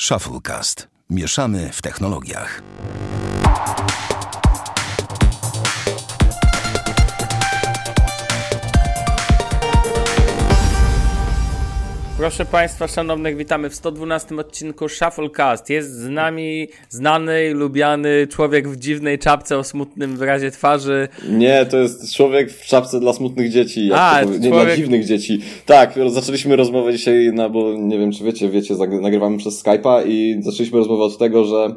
Shufflecast. Mieszamy w technologiach. Proszę Państwa szanownych, witamy w 112 odcinku Shufflecast. Jest z nami znany, lubiany człowiek w dziwnej czapce o smutnym wyrazie twarzy. Nie, to jest człowiek w czapce dla smutnych dzieci. Jak A, to powie- Nie, człowiek- dla dziwnych dzieci. Tak, zaczęliśmy rozmowę dzisiaj, na, bo nie wiem czy wiecie, wiecie, nagrywamy przez Skype'a i zaczęliśmy rozmowę od tego, że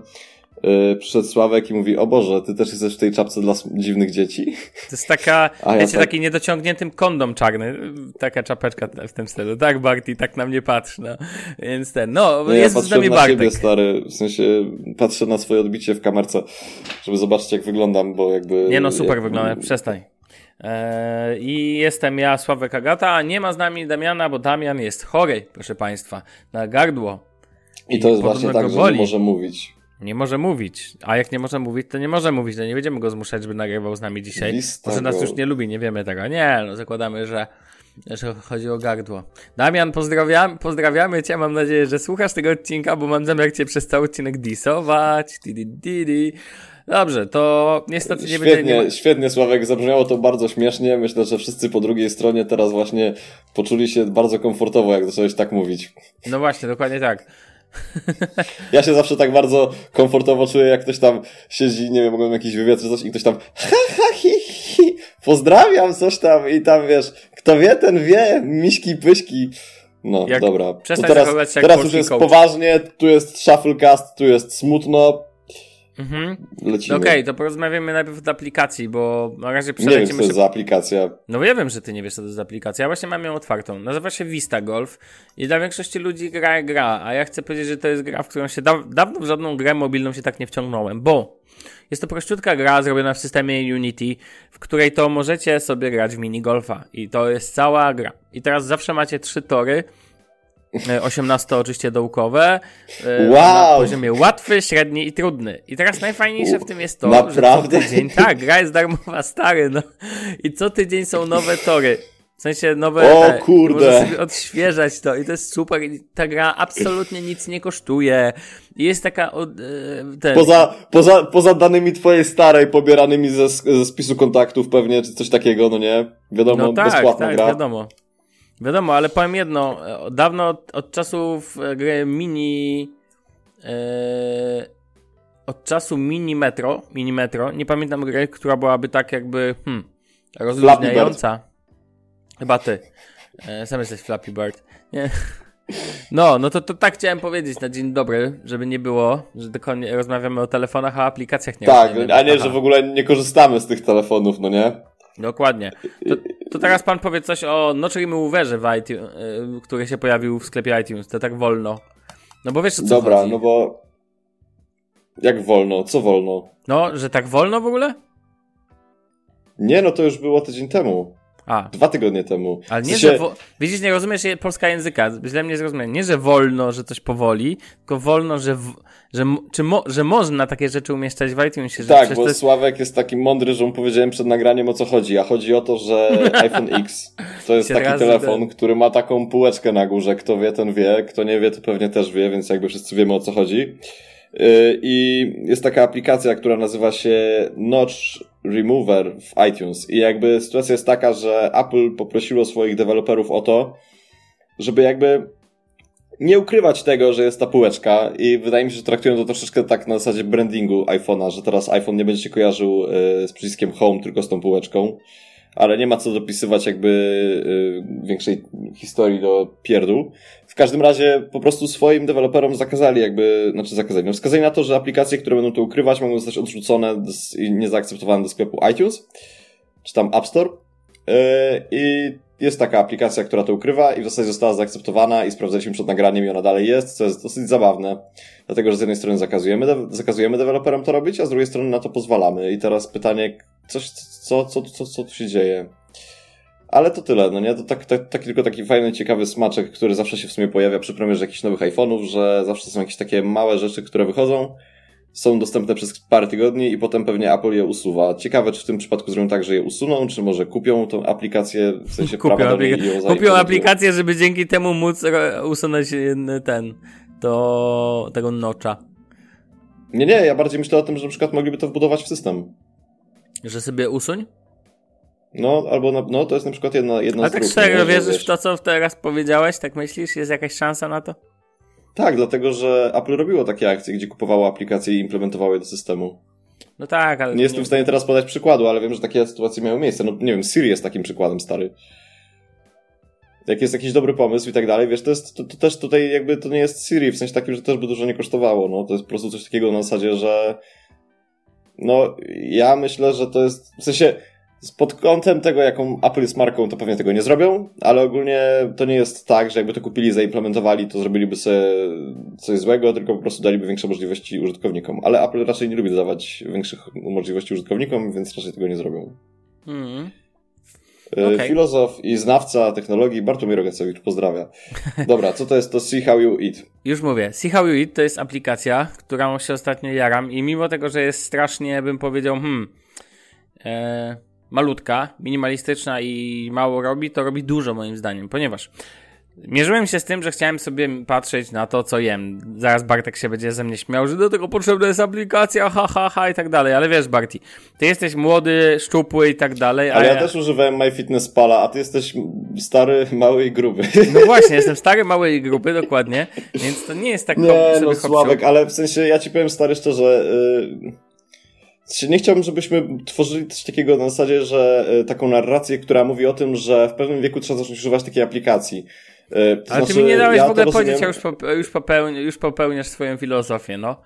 yy, przyszedł Sławek i mówi, o Boże, ty też jesteś w tej czapce dla dziwnych dzieci. To jest taka, A ja wiecie, tak- taki niedociągniętym kondom czarny. Taka czapeczka w tym stylu. Tak, Barty, tak na mnie patrzy, no. Więc ten, no, No, jest ja z nami na Bartek. siebie, stary, w sensie patrzę na swoje odbicie w kamerce, żeby zobaczyć jak wyglądam, bo jakby... Nie no, super jak, wygląda, przestań. Eee, I jestem ja, Sławek Agata, a nie ma z nami Damiana, bo Damian jest chory, proszę Państwa, na gardło. I to jest właśnie tak, że nie może mówić. Nie może mówić. A jak nie może mówić, to nie może mówić. No nie będziemy go zmuszać, żeby nagrywał z nami dzisiaj. Lista Może nas już nie lubi, nie wiemy tego. Nie, no zakładamy, że, że chodzi o gardło. Damian, pozdrawiam, pozdrawiamy cię. Mam nadzieję, że słuchasz tego odcinka, bo mam zamiar cię przez cały odcinek disować. Di, di, di, di. Dobrze, to niestety nie będzie... Świetnie, Nie... świetnie Sławek, zabrzmiało to bardzo śmiesznie. Myślę, że wszyscy po drugiej stronie teraz właśnie poczuli się bardzo komfortowo, jak zacząłeś tak mówić. No właśnie, dokładnie tak. Ja się zawsze tak bardzo komfortowo czuję, jak ktoś tam siedzi, nie wiem, mogłem jakiś wywiad czy coś i ktoś tam ha, ha, hi, hi, pozdrawiam, coś tam i tam wiesz, kto wie, ten wie, miśki, pyśki. No, Jak- dobra. To teraz, teraz już jest coach. poważnie, tu jest shufflecast, tu jest smutno, Mhm. lecimy. Okej, to porozmawiamy najpierw o aplikacji, bo na razie Nie wiem, co przelecimy to jest za aplikacja. No ja wiem, że ty nie wiesz, co to jest za aplikacja. Ja właśnie mam ją otwartą. Nazywa się Vista Golf i dla większości ludzi gra gra, a ja chcę powiedzieć, że to jest gra, w którą się da dawno w żadną grę mobilną się tak nie wciągnąłem, bo jest to prościutka gra zrobiona w systemie Unity, w której to możecie sobie grać w minigolfa i to jest cała gra. I teraz zawsze macie trzy tory, 18 oczywiście dołkowe, e, Wow! na poziomie łatwy, średni i trudny. I teraz najfajniejsze w tym jest to, Naprawdę? że co tydzień, tak, gra jest darmowa, stary, no. I co tydzień są nowe tory. W sensie nowe. O te, kurde. Możesz sobie odświeżać to i to jest super. I ta gra absolutnie nic nie kosztuje. I jest taka. Od, e, ten, Poza, poza, poza danymi twojej starej, pobieranymi ze, ze spisu kontaktów pewnie, czy coś takiego, no nie? Wiadomo, no tak, bezpłatna tak, gra. wiadomo. Wiadomo, ale powiem jedno. Dawno od, od czasów gry mini. E, od czasu mini metro, mini metro, nie pamiętam gry, która byłaby tak jakby hmm, rozluźniająca. Chyba ty. E, sam jesteś Flappy Bird. Nie. No, no to, to tak chciałem powiedzieć na dzień dobry, żeby nie było, że tylko nie, rozmawiamy o telefonach, a aplikacjach nie Tak, a nie, Aha. że w ogóle nie korzystamy z tych telefonów, no nie? Dokładnie. To, to teraz pan powie coś o Notch Removerze, w iTunes, który się pojawił w sklepie iTunes. To tak wolno. No bo wiesz o co Dobra, chodzi. no bo... Jak wolno? Co wolno? No, że tak wolno w ogóle? Nie, no to już było tydzień temu. A, Dwa tygodnie temu. ale W nie, sensie- że... Wo- Widzisz, nie rozumiesz polska języka. Źle mnie zrozumiałem. Nie, że wolno, że coś powoli, tylko wolno, że... W... Że, czy mo- że można takie rzeczy umieszczać w iTunesie. Że Tak, bo jest... Sławek jest taki mądry, że mu powiedziałem przed nagraniem o co chodzi, a chodzi o to, że iPhone X to jest taki telefon, który ma taką półeczkę na górze, kto wie, ten wie, kto nie wie, to pewnie też wie, więc jakby wszyscy wiemy o co chodzi. Yy, I jest taka aplikacja, która nazywa się Notch Remover w iTunes i jakby sytuacja jest taka, że Apple poprosiło swoich deweloperów o to, żeby jakby nie ukrywać tego, że jest ta półeczka i wydaje mi się, że traktują to troszeczkę tak na zasadzie brandingu iPhone'a, że teraz iPhone nie będzie się kojarzył y, z przyciskiem Home, tylko z tą półeczką, ale nie ma co dopisywać jakby y, większej historii do pierdół. Każdym razie po prostu swoim deweloperom zakazali jakby, znaczy zakazali, no wskazali na to, że aplikacje, które będą to ukrywać mogą zostać odrzucone i niezaakceptowane do sklepu iTunes, czy tam App Store y, i jest taka aplikacja, która to ukrywa i w zasadzie została zaakceptowana i sprawdzaliśmy przed nagraniem i ona dalej jest, co jest dosyć zabawne. Dlatego, że z jednej strony zakazujemy, de- zakazujemy deweloperom to robić, a z drugiej strony na to pozwalamy. I teraz pytanie, coś, co, co, co, co tu się dzieje? Ale to tyle, no nie? To tak, tak, taki, tylko taki fajny, ciekawy smaczek, który zawsze się w sumie pojawia przy premierze jakichś nowych iPhone'ów, że zawsze są jakieś takie małe rzeczy, które wychodzą, są dostępne przez parę tygodni i potem pewnie Apple je usuwa. Ciekawe, czy w tym przypadku zrobią tak, że je usuną, czy może kupią tą aplikację, w sensie Kupią, prawa ją kupią aplikację, żeby dzięki temu móc usunąć ten do tego nocza. Nie, nie, ja bardziej myślę o tym, że na przykład mogliby to wbudować w system. Że sobie usuń? No, albo na, no, to jest na przykład jedna, jedna A z tak dróg, serio nie? Wierzysz wiesz- w to, co teraz powiedziałeś? Tak myślisz? Jest jakaś szansa na to? Tak, dlatego że Apple robiło takie akcje, gdzie kupowało aplikacje i implementowało je do systemu. No tak, ale... Nie jestem w stanie teraz podać przykładu, ale wiem, że takie sytuacje miały miejsce. No nie wiem, Siri jest takim przykładem, stary. Jak jest jakiś dobry pomysł i tak dalej, wiesz, to jest, to, to też tutaj jakby to nie jest Siri, w sensie takim, że też by dużo nie kosztowało, no. To jest po prostu coś takiego na zasadzie, że no, ja myślę, że to jest, w sensie pod kątem tego, jaką Apple jest marką, to pewnie tego nie zrobią, ale ogólnie to nie jest tak, że jakby to kupili, zaimplementowali, to zrobiliby sobie coś złego, tylko po prostu daliby większe możliwości użytkownikom. Ale Apple raczej nie lubi dawać większych możliwości użytkownikom, więc raczej tego nie zrobią. Mhm. E, Okej. Filozof i znawca technologii Bartłomiej Rogacewicz, pozdrawia. Dobra, co to jest to See How You Eat? Już mówię, See How You Eat to jest aplikacja, którą się ostatnio jaram i mimo tego, że jest strasznie, bym powiedział, hmm, e, malutka, minimalistyczna i mało robi, to robi dużo moim zdaniem, ponieważ mierzyłem się z tym, że chciałem sobie patrzeć na to, co jem. Zaraz Bartek się będzie ze mnie śmiał, że do tego potrzebna jest aplikacja, ha, ha, ha i tak dalej, ale wiesz Barti, ty jesteś młody, szczupły i tak dalej, Ale a ja też używałem MyFitnessPala, a ty jesteś stary, mały i gruby. No właśnie, jestem stary, małej grupy, dokładnie, więc to nie jest tak Nie, no Sławek, ale w sensie ja ci powiem stary szczerze, yy, nie chciałbym, żebyśmy tworzyli coś takiego na zasadzie, że yy, taką narrację, która mówi o tym, że w pewnym wieku trzeba zacząć używać takiej aplikacji. Yy, to Ale ty znaczy, mi nie dałeś ja w ogóle rozumiem- powiedzieć, pope, już, popełni, już popełniasz swoją filozofię, no.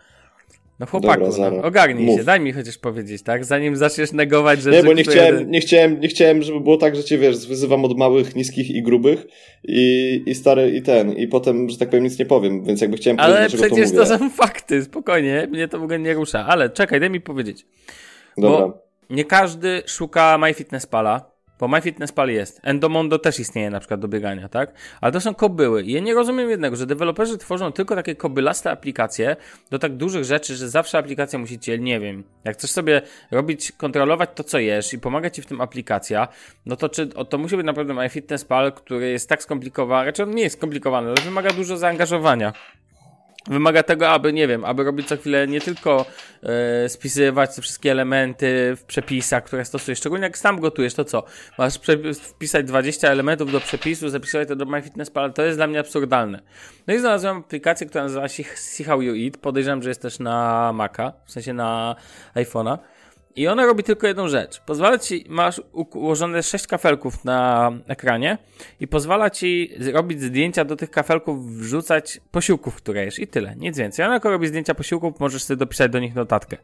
No chłopaku, Dobra, no, ogarnij mów. się, daj mi chociaż powiedzieć, tak? Zanim zaczniesz negować rzeczy, Nie, bo nie chciałem, nie, chciałem, nie chciałem, żeby było tak, że cię wiesz, wyzywam od małych, niskich i grubych i, i stary i ten, i potem, że tak powiem, nic nie powiem, więc jakby chciałem Ale powiedzieć, dlaczego przecież to to, są fakty, spokojnie, mnie to w ogóle nie rusza. Ale czekaj, daj mi powiedzieć. Dobra. Bo nie każdy szuka MyFitnessPala, bo MyFitnessPal jest. Endomondo też istnieje na przykład do biegania, tak? Ale to są kobyły. I ja nie rozumiem jednego, że deweloperzy tworzą tylko takie kobylaste aplikacje do tak dużych rzeczy, że zawsze aplikacja musi cię, nie wiem, jak chcesz sobie robić, kontrolować to, co jesz i pomaga ci w tym aplikacja, no to czy to musi być naprawdę MyFitnessPal, który jest tak skomplikowany, raczej on nie jest skomplikowany, ale wymaga dużo zaangażowania. Wymaga tego, aby, nie wiem, aby robić co chwilę nie tylko e, spisywać te wszystkie elementy w przepisach, które stosujesz. Szczególnie jak sam gotujesz, to co? Masz wpisać 20 elementów do przepisu, zapisywać to do MyFitnessPal, to jest dla mnie absurdalne. No i znalazłem aplikację, która nazywa się See How You Eat. Podejrzewam, że jest też na Maca, w sensie na iPhone'a. I ona robi tylko jedną rzecz. Pozwala ci, masz ułożone sześć kafelków na ekranie i pozwala ci robić zdjęcia do tych kafelków, wrzucać posiłków, które jesz i tyle, nic więcej. Ona jako robi zdjęcia posiłków, możesz sobie dopisać do nich notatkę.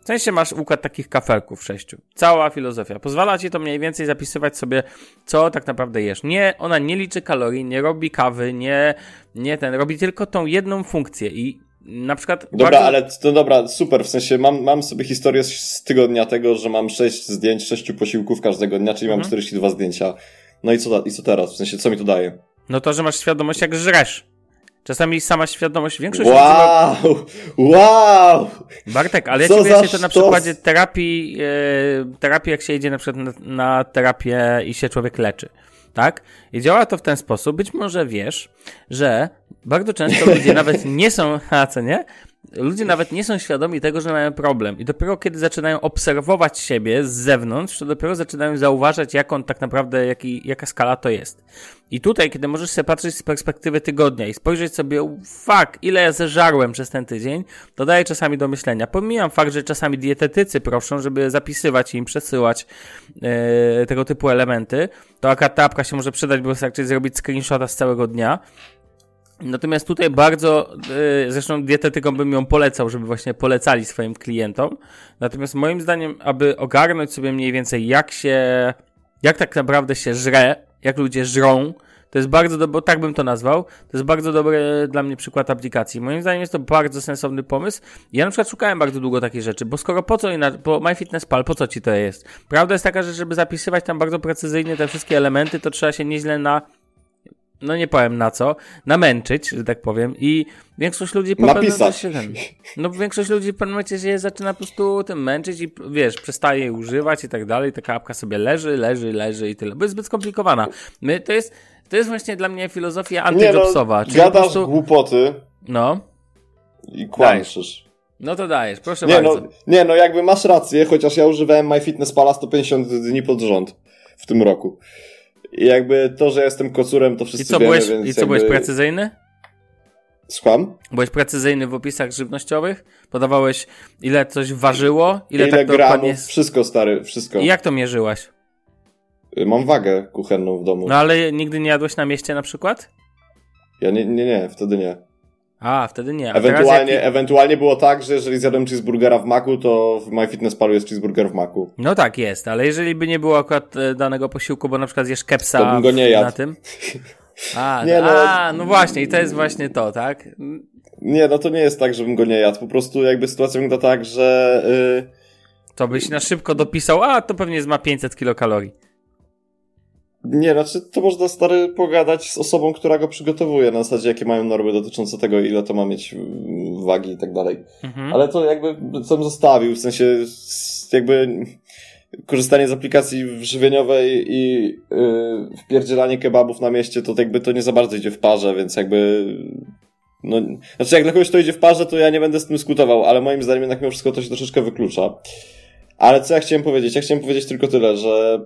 W sensie masz układ takich kafelków sześciu. Cała filozofia. Pozwala ci to mniej więcej zapisywać sobie, co tak naprawdę jesz. Nie, ona nie liczy kalorii, nie robi kawy, nie, nie ten, robi tylko tą jedną funkcję i na przykład... Dobra, bardzo- ale to dobra, super, w sensie mam, mam sobie historię z, tygodnia tego, że mam 6 zdjęć, 6 posiłków każdego dnia, czyli Mhm. mam 42 zdjęcia. No i co, i co teraz? W sensie, co mi to daje? No to, że masz świadomość, jak żresz. Czasami sama świadomość, większość ludzi ma... Wow! Wow! Bartek, ale ja ci wyjaśnię to na przykładzie terapii, e, terapii, jak się idzie na przykład na, na terapię i się człowiek leczy. Tak? I działa to w ten sposób. Być może wiesz, że bardzo często ludzie nawet nie są, a co nie? Ludzie nawet nie są świadomi tego, że mają problem. I dopiero kiedy zaczynają obserwować siebie z zewnątrz, to dopiero zaczynają zauważać, jak on tak naprawdę, jaki, jaka skala to jest. I tutaj, kiedy możesz sobie patrzeć z perspektywy tygodnia i spojrzeć sobie, fuck, ile ja zeżarłem przez ten tydzień, to daje czasami do myślenia. Pomijam fakt, że czasami dietetycy proszą, żeby zapisywać i im przesyłać e, tego typu elementy, to akurat ta apka się może przydać, bo wystarczy zrobić screenshota z całego dnia. Natomiast tutaj bardzo, yy, zresztą dietetykom bym ją polecał, żeby właśnie polecali swoim klientom. Natomiast moim zdaniem, aby ogarnąć sobie mniej więcej jak się, jak tak naprawdę się żre, jak ludzie żrą, to jest bardzo dobre, tak bym to nazwał, to jest bardzo dobry dla mnie przykład aplikacji. Moim zdaniem jest to bardzo sensowny pomysł. Ja na przykład szukałem bardzo długo takich rzeczy, bo skoro po co bo MyFitnessPal, po co ci to jest? Prawda jest taka, że żeby zapisywać tam bardzo precyzyjnie te wszystkie elementy, to trzeba się nieźle na no nie powiem na co, namęczyć, że tak powiem i większość ludzi po Napisać. czasie ten, no większość ludzi w pewnym momencie się zaczyna po prostu tym męczyć i wiesz, przestaje używać i tak dalej, taka apka sobie leży, leży, leży i tyle, bo jest zbyt skomplikowana. My, to jest, to jest właśnie dla mnie filozofia Nie no, czyli gadasz prostu... głupoty, No. I kłamszysz. No to dajesz, proszę Nie bardzo. no, nie no, jakby masz rację, chociaż ja używałem MyFitnessPala 150 dni pod rząd w tym roku. I jakby to, że jestem kocurem, to wszyscy I co, wiemy, byłeś, więc i co jakby... byłeś precyzyjny? Słucham? Byłeś precyzyjny w opisach żywnościowych? Podawałeś, ile coś ważyło? Ile, Ile, tak gramów, dokładnie... wszystko stary, wszystko. I jak to mierzyłaś? Mam wagę kuchenną w domu. No ale nigdy nie jadłeś na mieście na przykład? Ja nie, nie, nie, wtedy nie. A, wtedy nie. A Ewentualnie, jaki... ewentualnie było tak, że jeżeli zjadłem cheeseburgera w maku, to w MyFitnessPalu jest cheeseburger w maku. No tak, jest, ale jeżeli by nie było akurat e, danego posiłku, bo na przykład zjesz kepsa To bym go nie jadł. na tym. A, Nie, no, no- a, no właśnie, i to jest właśnie to, tak? Nie, no to nie jest tak, żebym go nie jadł. Po prostu jakby sytuacja wygląda tak, że... Yy, To byś na szybko dopisał, a to pewnie ma 500 kilokalorii. Nie, znaczy to można stary pogadać z osobą, która go przygotowuje, na zasadzie jakie mają normy dotyczące tego, ile to ma mieć mm, wagi i tak dalej. Mhm. Ale to jakby co bym zostawił, w sensie jakby korzystanie z aplikacji żywieniowej i yy, wpierdzielanie kebabów na mieście, to jakby to nie za bardzo idzie w parze, więc jakby no, znaczy jak dla kogoś to idzie w parze, to ja nie będę z tym dyskutował, ale moim zdaniem jednak mimo wszystko to się troszeczkę wyklucza. Ale co ja chciałem powiedzieć? Ja chciałem powiedzieć tylko tyle, że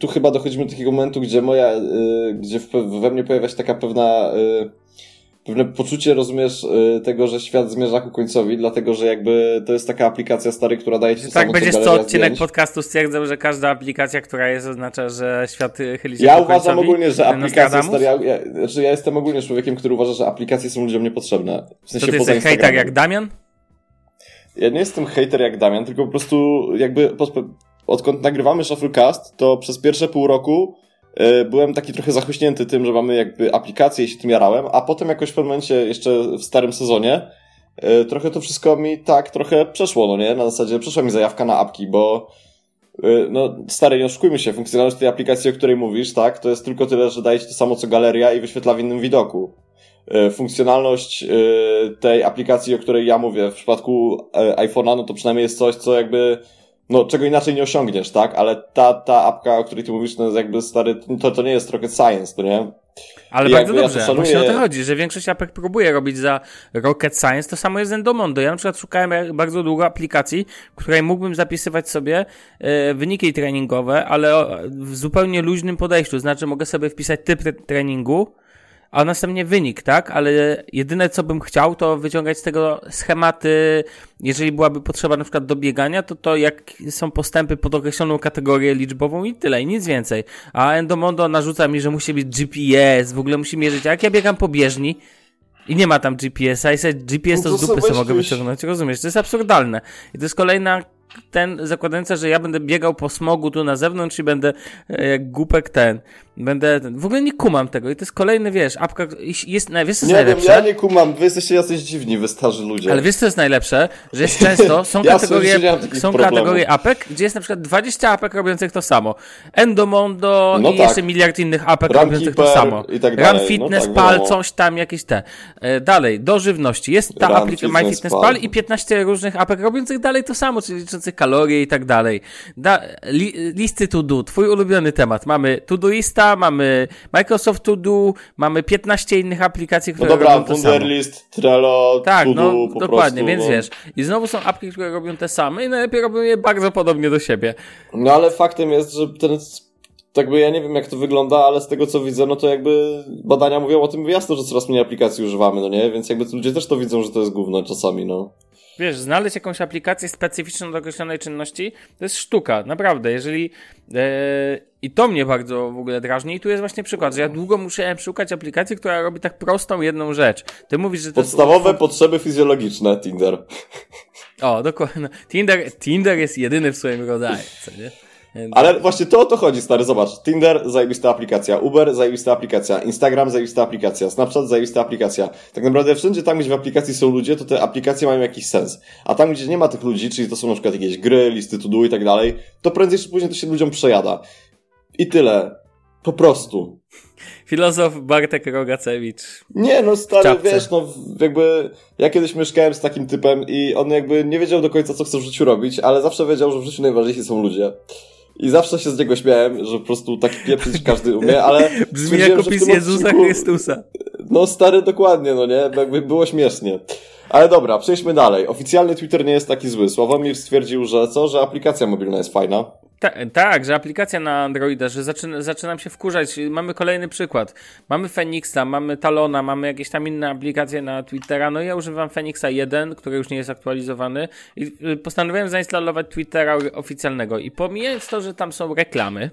tu chyba dochodzimy do takiego momentu, gdzie moja, y, gdzie we mnie pojawia się taka pewna y, pewne poczucie, rozumiesz, y, tego, że świat zmierza ku końcowi, dlatego, że jakby to jest taka aplikacja stary, która daje ci to tak samo, będziesz co odcinek zdjęć. podcastu stwierdzał, że każda aplikacja, która jest, oznacza, że świat chyli się Ja ku uważam ogólnie, że aplikacje stary, ja, ja, znaczy ja jestem ogólnie człowiekiem, który uważa, że aplikacje są ludziom niepotrzebne. W To sensie ty poza jesteś hejter jak Damian? Ja nie jestem hater jak Damian, tylko po prostu jakby odkąd nagrywamy Shufflecast, to przez pierwsze pół roku y, byłem taki trochę zachłyśnięty tym, że mamy jakby aplikację i się tym jarałem, a potem jakoś w pewnym momencie, jeszcze w starym sezonie, y, trochę to wszystko mi tak trochę przeszło, no nie? Na zasadzie przeszła mi zajawka na apki, bo y, no stary, nie oszukujmy się, funkcjonalność tej aplikacji, o której mówisz, tak, to jest tylko tyle, że daje ci to samo co galeria i wyświetla w innym widoku. Funkcjonalność tej aplikacji, o której ja mówię, w przypadku iPhone'a, no to przynajmniej jest coś, co jakby no, czego inaczej nie osiągniesz, tak? Ale ta, ta apka, o której ty mówisz, no jest jakby stary, to, to nie jest rocket science, to nie? Ale I bardzo ja dobrze, to szanuję- właśnie o to chodzi, że większość apek próbuje robić za Rocket Science, to samo jest z Endomondo. Ja na przykład szukałem bardzo długo aplikacji, w której mógłbym zapisywać sobie e, wyniki treningowe, ale w zupełnie luźnym podejściu, znaczy mogę sobie wpisać typ tre- treningu, a następnie wynik, tak? Ale jedyne co bym chciał, to wyciągać z tego schematy, jeżeli byłaby potrzeba na przykład do biegania, to to jak są postępy pod określoną kategorię liczbową i tyle, i nic więcej. A Endomondo narzuca mi, że musi być GPS, w ogóle musi mierzyć, a jak ja biegam po bieżni, i nie ma tam GPS-a i sobie GPS to No z to dupy sobie mogę wyciągnąć, rozumiesz? To jest absurdalne. I to jest kolejna ten zakładająca, że ja będę biegał po smogu tu na zewnątrz i będę e, jak głupek ten. Będę ten. W ogóle nie kumam tego i to jest kolejny, wiesz, apka jest, wiesz co jest Nie wiem, najlepsze? ja nie kumam, wy jesteście jacyś dziwni, wy starzy ludzie. Ale wiesz co jest najlepsze? Że jest często, są Ja kategorie, są problemów. kategorie apek, gdzie jest na przykład 20 apek robiących to samo. Endomondo No i tak. jeszcze miliard innych apek Run robiących to Keeper samo. i tak Run dalej. No Fitness tak, Pal, coś tam, jakieś te. E, dalej, do żywności. Jest ta aplikacja Fitness MyFitnessPal Pal. i 15 różnych apek robiących dalej to samo, czyli kalorie i tak dalej. Da, li, listy to do, twój ulubiony temat. Mamy Todoista, mamy Microsoft To Do, mamy 15 innych aplikacji, No które dobra, robią to samo. Wunderlist, Trello, Tak, Todo, no po dokładnie, prostu, więc no. wiesz. I znowu są apki, które robią te same i najlepiej robią je bardzo podobnie do siebie. No ale faktem jest, że ten, jakby ja nie wiem jak to wygląda, ale z tego co widzę, no to jakby badania mówią o tym jasno, że coraz mniej aplikacji używamy, no nie? Więc jakby ludzie też to widzą, że to jest gówno czasami, no. Wiesz, znaleźć jakąś aplikację specyficzną do określonej czynności to jest sztuka, naprawdę. Jeżeli. E, I to mnie bardzo w ogóle drażni. I tu jest właśnie przykład, że ja długo musiałem szukać aplikacji, która robi tak prostą jedną rzecz. Ty mówisz, że Podstawowe jest. potrzeby fizjologiczne, Tinder. O, dokładnie. Tinder, Tinder jest jedyny w swoim rodzaju, co nie? Ale właśnie to o to chodzi, stary, zobacz. Tinder, zajebista aplikacja. Uber, zajebista aplikacja. Instagram, zajebista aplikacja. Snapchat, zajebista aplikacja. Tak naprawdę wszędzie tam, gdzie w aplikacji są ludzie, to te aplikacje mają jakiś sens. A tam, gdzie nie ma tych ludzi, czyli to są na przykład jakieś gry, listy to do i tak dalej, to prędzej czy później to się ludziom przejada. I tyle. Po prostu. Filozof Bartek Rogacewicz. Nie, no stary, wiesz, no jakby ja kiedyś mieszkałem z takim typem i on jakby nie wiedział do końca, co chce w życiu robić, ale zawsze wiedział, że w życiu najważniejsi są ludzie. I zawsze się z niego śmiałem, że po prostu taki pieprzyć każdy umie, ale Brzmi jak opis Jezusa odcinku- Chrystusa. No stary, dokładnie, no nie? Jakby było śmiesznie. Ale dobra, przejdźmy dalej. Oficjalny Twitter nie jest taki zły. Sławomir stwierdził, że co? Że aplikacja mobilna jest fajna. Ta, tak, że aplikacja na Androida, że zaczyna, zaczynam się wkurzać. Mamy kolejny przykład. Mamy Phoenixa, mamy Talona, mamy jakieś tam inne aplikacje na Twittera. No ja używam Phoenixa 1, który już nie jest aktualizowany i y, postanowiłem zainstalować Twittera oficjalnego. I pomijając to, że tam są reklamy,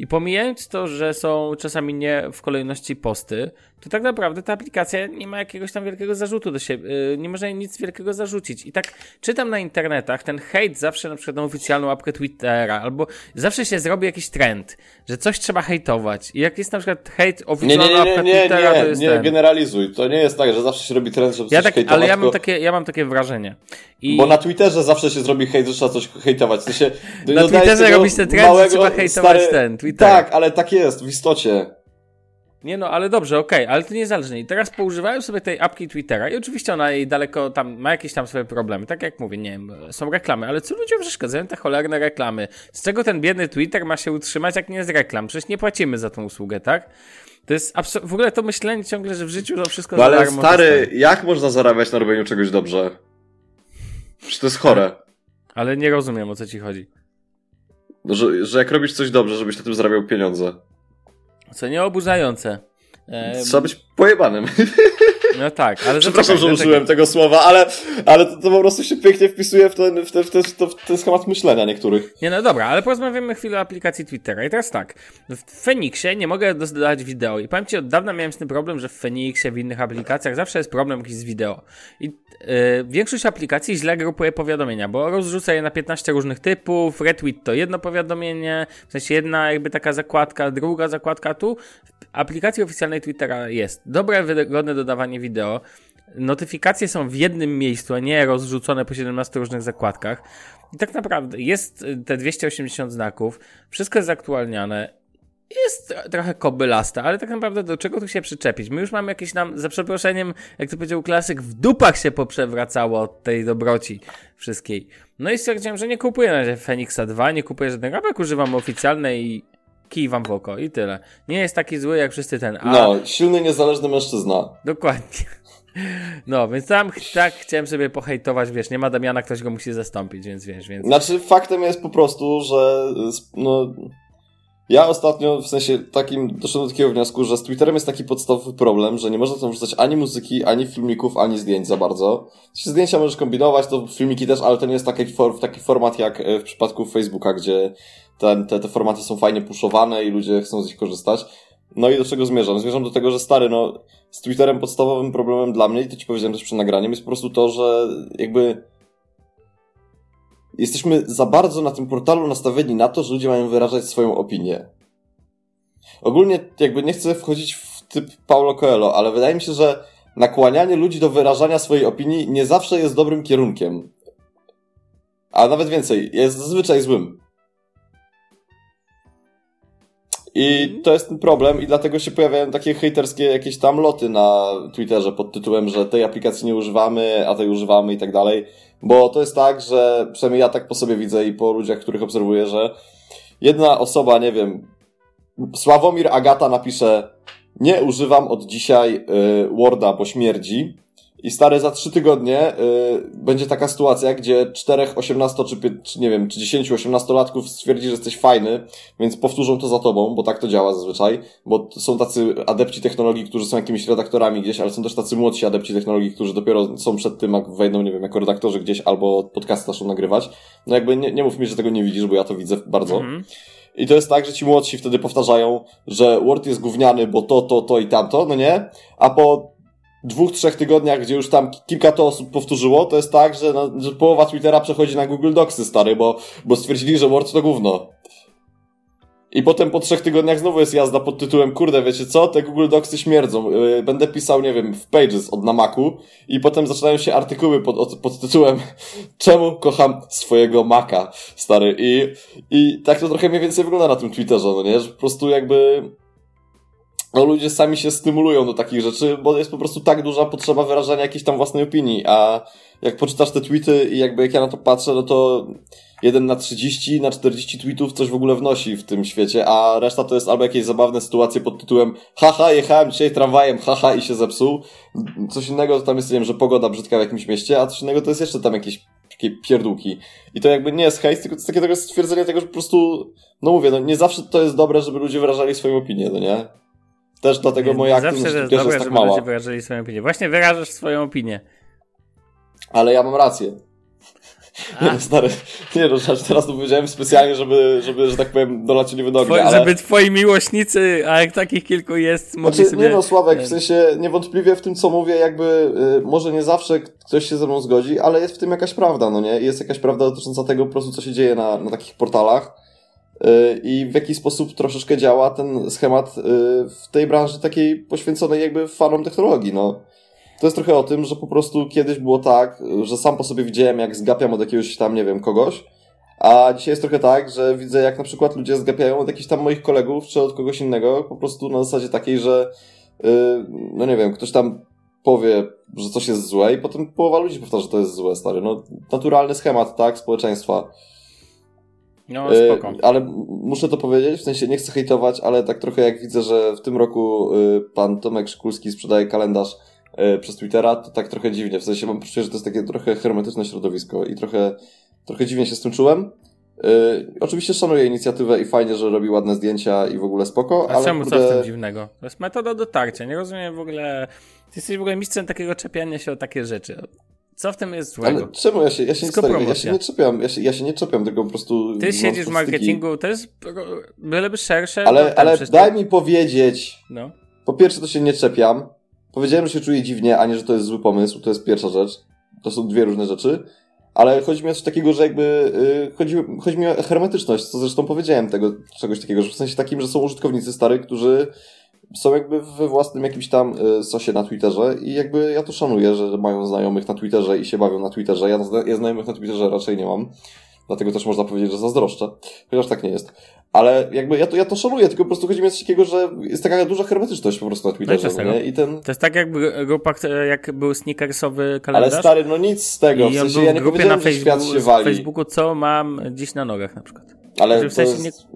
i pomijając to, że są czasami nie w kolejności posty, to tak naprawdę ta aplikacja nie ma jakiegoś tam wielkiego zarzutu do siebie, yy, nie można jej nic wielkiego zarzucić. I tak czytam na internetach ten hejt zawsze na przykład na oficjalną apkę Twittera, albo zawsze się zrobi jakiś trend, że coś trzeba hejtować. I jak jest na przykład hejt oficjalna nie, nie, nie, apka nie, Twittera, nie, to jest nie, ten. generalizuj. To nie jest tak, że zawsze się robi trend, żeby Ja coś tak, hejtować. ale ja mam, takie, ja mam takie wrażenie. I... Bo na Twitterze zawsze się zrobi hejt, że trzeba coś hejtować. W sensie, Na dodajesz Twitterze tego robi się trend, że małego, trzeba hejtować ten Twitter. Tak, ale tak jest w istocie. Nie no, ale dobrze, okej, ale to niezależnie. I teraz poużywałem sobie tej apki Twittera i oczywiście ona jej daleko tam ma jakieś tam swoje problemy. Tak jak mówię, nie wiem, są reklamy, ale co ludziom przeszkadzają te cholerne reklamy? Z czego ten biedny Twitter ma się utrzymać, jak nie z reklam? Przecież nie płacimy za tą usługę, tak? To jest abso- w ogóle to myślenie ciągle, że w życiu to wszystko No ale stary, jak można zarabiać na robieniu czegoś dobrze? Przecież to jest chore. Ale nie rozumiem, o co ci chodzi. Że, że jak robisz coś dobrze, żebyś na tym zarabiał pieniądze. Co nie oburzające. Em, Trzeba być pojebanym. No tak, ale Przepraszam, że użyłem tego słowa, ale, ale to, to po prostu się pięknie wpisuje w ten, w ten, w ten, w ten, schemat myślenia niektórych. Nie, no dobra, ale porozmawiamy chwilę o aplikacji Twittera. I teraz tak, w Phoenixie nie mogę dodać wideo i powiem Ci, od dawna miałem z tym problem, że w Phoenixie, w innych aplikacjach zawsze jest problem jakiś z wideo. I yy, większość aplikacji źle grupuje powiadomienia, bo rozrzuca je na 15 różnych typów, retweet to jedno powiadomienie, w sensie jedna jakby taka zakładka, druga zakładka tu. W aplikacji oficjalnej Twittera jest dobre, wygodne dodawanie wideo, notyfikacje są w jednym miejscu, a nie rozrzucone po 17 różnych zakładkach. I tak naprawdę jest y, te 280 znaków, wszystko jest zaktualniane. Jest tro- trochę kobylaste, ale tak naprawdę do czego tu się przyczepić? My już mamy jakieś nam, za przeproszeniem, jak to powiedział klasyk, w dupach się poprzewracało od tej dobroci wszystkiej. No i stwierdziłem, że nie kupuję na razie Phoenixa 2, nie kupuję żadnego apek, używam oficjalnej kij wam w oko i tyle. Nie jest taki zły jak wszyscy ten. A No, silny, niezależny mężczyzna. Dokładnie. No, więc tam tak chciałem sobie pohejtować, wiesz, nie ma Damiana, ktoś go musi zastąpić, więc wiesz, więc... Znaczy, faktem jest po prostu, że no, ja ostatnio w sensie takim doszedłem do takiego wniosku, że z Twitterem jest taki podstawowy problem, że nie można tam wrzucać ani muzyki, ani filmików, ani zdjęć za bardzo. Sensie zdjęcia możesz kombinować, to filmiki też, ale to nie jest taki, for, taki format jak e, w przypadku Facebooka, gdzie ten, te, te formaty są fajnie puszowane i ludzie chcą z nich korzystać. No i do czego zmierzam? Zmierzam do tego, że stary, no, z Twitterem podstawowym problemem dla mnie, i to ci powiedziałem też przed nagraniem, jest po prostu to, że jakby jesteśmy za bardzo na tym portalu nastawieni na to, że ludzie mają wyrażać swoją opinię. Ogólnie jakby nie chcę wchodzić w typ Paulo Coelho, ale wydaje mi się, że nakłanianie ludzi do wyrażania swojej opinii nie zawsze jest dobrym kierunkiem. A nawet więcej, jest zazwyczaj złym. I to jest ten problem i dlatego się pojawiają takie hejterskie jakieś tam loty na Twitterze pod tytułem, że tej aplikacji nie używamy, a tej używamy i tak dalej. Bo to jest tak, że przynajmniej ja tak po sobie widzę i po ludziach, których obserwuję, że jedna osoba, nie wiem, Sławomir Agata napisze nie używam od dzisiaj y, Worda, bo śmierdzi. I stary, za trzy tygodnie y, będzie taka sytuacja, gdzie czterech 18 czy, czy nie wiem, czy 10 18-latków stwierdzi, że jesteś fajny, więc powtórzą to za tobą, bo tak to działa zazwyczaj, bo są tacy adepci technologii, którzy są jakimiś redaktorami gdzieś, ale są też tacy młodsi adepci technologii, którzy dopiero są przed tym, jak wejdą, nie wiem, jako redaktorzy gdzieś albo podcast zaczną nagrywać. No jakby nie, nie mów mi, że tego nie widzisz, bo ja to widzę bardzo. Mhm. I to jest tak, że ci młodsi wtedy powtarzają, że Word jest gówniany, bo to, to, to i tamto, no nie? A po dwóch, trzech tygodniach, gdzie już tam kilka to osób powtórzyło, to jest tak, że, że połowa Twittera przechodzi na Google Docsy, stary, bo, bo stwierdzili, że Word to gówno. I potem po trzech tygodniach znowu jest jazda pod tytułem, kurde, wiecie co, te Google Docsy śmierdzą. Yy, Będę pisał, nie wiem, w Pages od na Macu i potem zaczynają się artykuły pod, od- pod tytułem Czemu kocham swojego Maca, stary. I, I tak to trochę mniej więcej wygląda na tym Twitterze, no nie? Że po prostu jakby no ludzie sami się stymulują do takich rzeczy, bo jest po prostu tak duża potrzeba wyrażania jakiejś tam własnej opinii, a jak poczytasz te tweety i jakby jak ja na to patrzę, no to jeden na 30, na 40 tweetów coś w ogóle wnosi w tym świecie, a reszta to jest albo jakieś zabawne sytuacje pod tytułem haha, jechałem dzisiaj tramwajem, haha i się zepsuł. Coś innego to tam jest, nie wiem, że pogoda brzydka w jakimś mieście, a coś innego to jest jeszcze tam jakieś takie pierdółki. I to jakby nie jest hejs, tylko to jest takie stwierdzenie tego, że po prostu, no mówię, no nie zawsze to jest dobre, żeby ludzie wyrażali swoją opinię, no nie? Też dlatego moja aktywność Zawsze, jest jest tak żeby mała. ludzie wyrażali swoją opinię. Właśnie wyrażasz swoją opinię. Ale ja mam rację. Nie no, stary, nie no, znaczy teraz to powiedziałem specjalnie, żeby, żeby, że tak powiem, dolać nie Twoi, ale... Żeby twoi miłośnicy, a jak takich kilku jest, mogli Znaczy, sobie... nie no, Sławek, w sensie niewątpliwie w tym, co mówię, jakby y, może nie zawsze ktoś się ze mną zgodzi, ale jest w tym jakaś prawda, no nie? Jest jakaś prawda dotycząca tego po prostu, co się dzieje na, na takich portalach i w jaki sposób troszeczkę działa ten schemat y, w tej branży takiej poświęconej jakby fanom technologii, no. To jest trochę o tym, że po prostu kiedyś było tak, że sam po sobie widziałem, jak zgapiam od jakiegoś tam, nie wiem, kogoś, a dzisiaj jest trochę tak, że widzę, jak na przykład ludzie zgapiają od jakichś tam moich kolegów, czy od kogoś innego, po prostu na zasadzie takiej, że yy, no nie wiem, ktoś tam powie, że coś jest złe i potem połowa ludzi powtarza, że to jest złe, stary. No, naturalny schemat, tak, społeczeństwa. No, Yy, spoko. ale muszę to powiedzieć, w sensie nie chcę hejtować, ale tak trochę jak widzę, że w tym roku yy, pan Tomek Szkulski sprzedaje kalendarz yy, przez Twittera, to tak trochę dziwnie. W sensie mam poczucie, że to jest takie trochę hermetyczne środowisko i trochę, trochę dziwnie się z tym czułem. Yy, oczywiście szanuję inicjatywę i fajnie, że robi ładne zdjęcia i w ogóle spoko, A ale czemu co kurde, w tym dziwnego? To jest metoda dotarcia. Nie rozumiem w ogóle... Ty jesteś w ogóle mistrzem takiego czepiania się o takie rzeczy. Co w tym jest złego? Ale czemu ja się, ja się, Wszystko stary, ja się nie czepiam, ja się, ja się nie czepiam, tylko po prostu... Ty siedzisz w marketingu, to jest byleby szersze. Ale, tam ale daj mi powiedzieć, No. Po pierwsze, to się nie czepiam. Powiedziałem, że się czuję dziwnie, a nie, że to jest zły pomysł. To jest pierwsza rzecz. To są dwie różne rzeczy. Ale chodzi mi o coś takiego, że jakby yy, chodzi, chodzi mi o hermetyczność, co zresztą powiedziałem tego, czegoś takiego, że w sensie takim, że są użytkownicy stary, którzy są jakby we własnym jakimś tam y, sosie na Twitterze i jakby ja to szanuję, że mają znajomych na Twitterze i się bawią na Twitterze. Ja, ja znajomych na Twitterze raczej nie mam. Dlatego też można powiedzieć, że zazdroszczę. Chociaż tak nie jest. Ale jakby ja to, ja to szanuję, tylko po prostu chodzi mi o coś takiego, że jest taka duża hermetyczność po prostu na Twitterze. No i no nie? I ten... To jest tak jakby grupa, która- jak był sneakersowy kalendarz. Ale stary, no nic z tego. I w sensie ja nie grupie na że świat Facebooku, się wali. Facebooku, co mam dziś na nogach na przykład. Ale Że w sensie jest...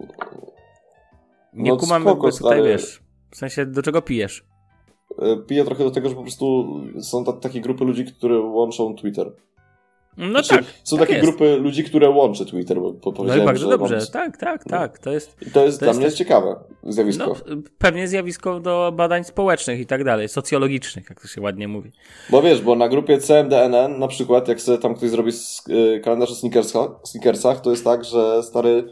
Nie No kumam, spoko, jakby tutaj stary. wiesz. W sensie, do czego pijesz? e, Piję trochę do tego, że po prostu są ta, takie grupy ludzi, które łączą Twitter. No Znaczy, tak. Są tak takie jest. grupy ludzi, które łączy Twitter, bo No i bardzo dobrze. mam- Tak, tak, tak. To jest, I to jest to dla jest mnie też- ciekawe zjawisko. no, pewnie zjawisko do badań społecznych i tak dalej, socjologicznych, jak to się ładnie mówi. Bo wiesz, bo na grupie CMDNN na przykład, jak sobie tam ktoś zrobi y, kalendarz o sneakersach, sneakersach, to jest tak, że stary,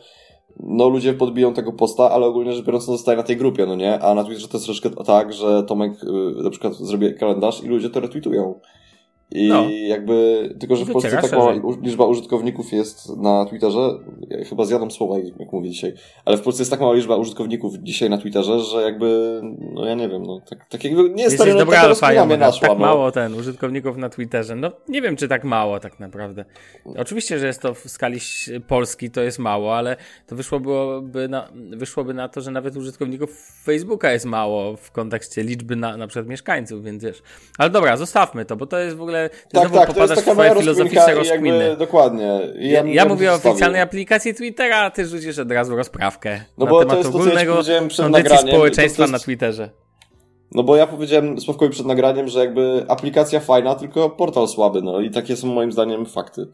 no ludzie podbiją tego posta, ale ogólnie rzecz biorąc, on zostaje na tej grupie, no nie? A na Twitterze to jest troszeczkę tak, że Tomek y, na przykład zrobi kalendarz i ludzie to retweetują. I No. jakby, tylko że w Polsce Wyciera tak mała liczba użytkowników jest na Twitterze, ja chyba zjadam słowa, jak mówię dzisiaj, ale w Polsce jest tak mała liczba użytkowników dzisiaj na Twitterze, że jakby, no ja nie wiem, no tak, tak jakby, nie jest stary, no, dobra taka alfa, naszła, tak no. mało ten, użytkowników na Twitterze. No nie wiem, czy tak mało tak naprawdę. Oczywiście, że jest to w skali Polski, to jest mało, ale to wyszłoby na, wyszłoby na to, że nawet użytkowników Facebooka jest mało w kontekście liczby na, na przykład mieszkańców, więc wiesz. Ale dobra, zostawmy to, bo to jest w ogóle... Ty Tak, znowu tak, to jest popadasz w swoje filozoficzne rozkminy. dokładnie. I Ja, ja mówię o oficjalnej aplikacji Twittera, a ty rzucisz od razu rozprawkę No na bo to temat jest to, co ja ci ogólnego przed kondycji nagraniem, społeczeństwa to- to na jest- Twitterze. No bo ja powiedziałem Sławkowi przed nagraniem, że jakby aplikacja fajna, tylko portal słaby, no i takie są moim zdaniem fakty.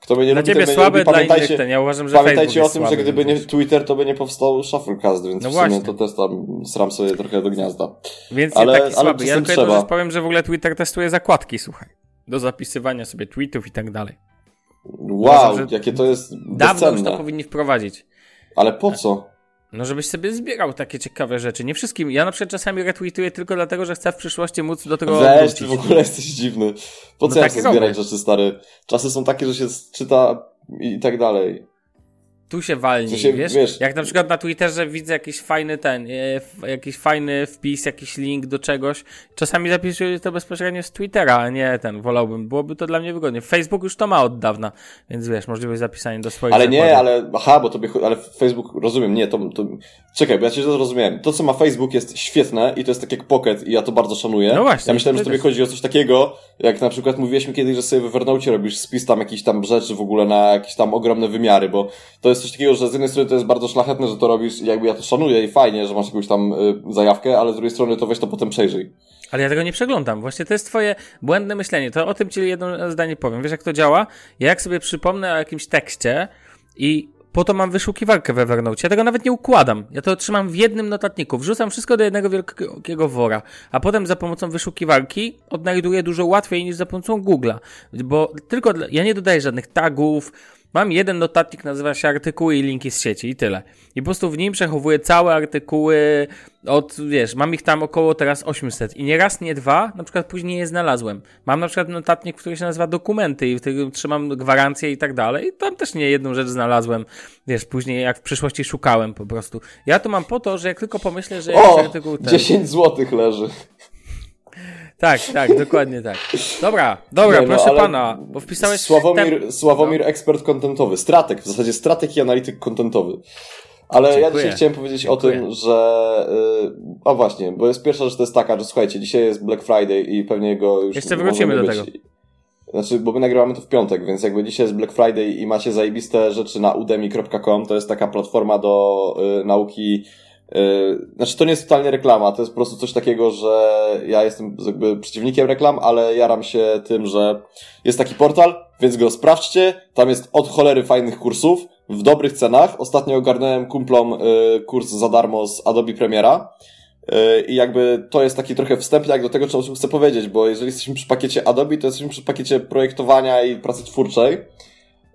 Kto mnie nie Dla lubi, ciebie słabe, lubi. dla Pamiętajcie, innych ten. Ja uważam, że pamiętajcie Facebook o tym, słaby, że gdyby nie Twitter, to by nie powstał Shufflecast, więc No w sumie to też tam sram sobie trochę do gniazda. Więc Ale- taki ale słaby. Ja tylko trzeba. powiem, że w ogóle Twitter testuje zakładki, słuchaj. Do zapisywania sobie tweetów i tak dalej. Wow, Uważam, jakie to jest Dawno już to powinni wprowadzić. Ale po co? No, żebyś sobie zbierał takie ciekawe rzeczy. Nie wszystkim. Ja na przykład czasami retweetuję tylko dlatego, że chcę w przyszłości móc do tego Weź, ty w ogóle jesteś dziwny. Po No co ja tak chcę robię. zbierać rzeczy, stary? Czasy są takie, że się czyta i tak dalej. Tu się walni, sensie, wiesz? wiesz? Jak na przykład na Twitterze widzę jakiś fajny ten, e, jakiś fajny wpis, jakiś link do czegoś. Czasami zapisuję to bezpośrednio z Twittera, a nie ten, wolałbym. Byłoby to dla mnie wygodnie. Facebook już to ma od dawna, więc wiesz, możliwość zapisania do swoich Ale nie, ale, aha, bo tobie, ale Facebook, rozumiem, nie, to, to, czekaj, bo ja cię zrozumiałem. To, co ma Facebook jest świetne i to jest tak jak Pocket i ja to bardzo szanuję. No właśnie. Ja myślałem, że tobie chodzi o coś takiego, jak na przykład mówiliśmy kiedyś, że sobie w Evernote robisz spis tam jakichś tam rzeczy w ogóle na jakieś tam ogromne wymiary, bo to jest coś takiego, że z jednej strony to jest bardzo szlachetne, że to robisz, jakby ja to szanuję i fajnie, że masz jakąś tam y, zajawkę, ale z drugiej strony to weź to potem przejrzyj. Ale ja tego nie przeglądam. Właśnie to jest twoje błędne myślenie. To o tym ci jedno zdanie powiem. Wiesz, jak to działa? Ja jak sobie przypomnę o jakimś tekście i po to mam wyszukiwarkę w Evernote. Ja tego nawet nie układam. Ja to trzymam w jednym notatniku. Wrzucam wszystko do jednego wielkiego wora. A potem za pomocą wyszukiwarki odnajduję dużo łatwiej niż za pomocą Google'a. Bo tylko dla... ja nie dodaję żadnych tagów, Mam jeden notatnik, nazywa się artykuły i linki z sieci i tyle. I po prostu w nim przechowuję całe artykuły od, wiesz, mam ich tam około teraz 800 i nie raz, nie dwa, na przykład później je znalazłem. Mam na przykład notatnik, który się nazywa dokumenty i w którym trzymam gwarancję i tak dalej i tam też nie jedną rzecz znalazłem, wiesz, później jak w przyszłości szukałem po prostu. Ja to mam po to, że jak tylko pomyślę, że... O, artykuł ten... 10 złotych leży. Tak, tak, dokładnie tak. Dobra, dobra, nie, no, proszę pana, bo wpisałeś... Sławomir, tem... Sławomir no. ekspert kontentowy, stratek, w zasadzie stratek i analityk kontentowy. Ale Dziękuję. ja dzisiaj chciałem powiedzieć Dziękuję. o tym, że. Yy, o właśnie, bo jest pierwsza rzecz to jest taka, że słuchajcie, dzisiaj jest Black Friday i pewnie go już. Jeszcze wrócimy do być. tego. Znaczy, bo my nagrywamy to w piątek, więc jakby dzisiaj jest Black Friday i macie zajebiste rzeczy na udemy.com, to jest taka platforma do y, nauki znaczy, to nie jest totalnie reklama, to jest po prostu coś takiego, że ja jestem jakby przeciwnikiem reklam, ale jaram się tym, że jest taki portal, więc go sprawdźcie. Tam jest od cholery fajnych kursów w dobrych cenach. Ostatnio ogarnąłem kumplom yy, kurs za darmo z Adobe Premiera. Yy, I jakby to jest taki trochę wstępniak do tego, co chcę powiedzieć, bo jeżeli jesteśmy przy pakiecie Adobe, to jesteśmy przy pakiecie projektowania i pracy twórczej.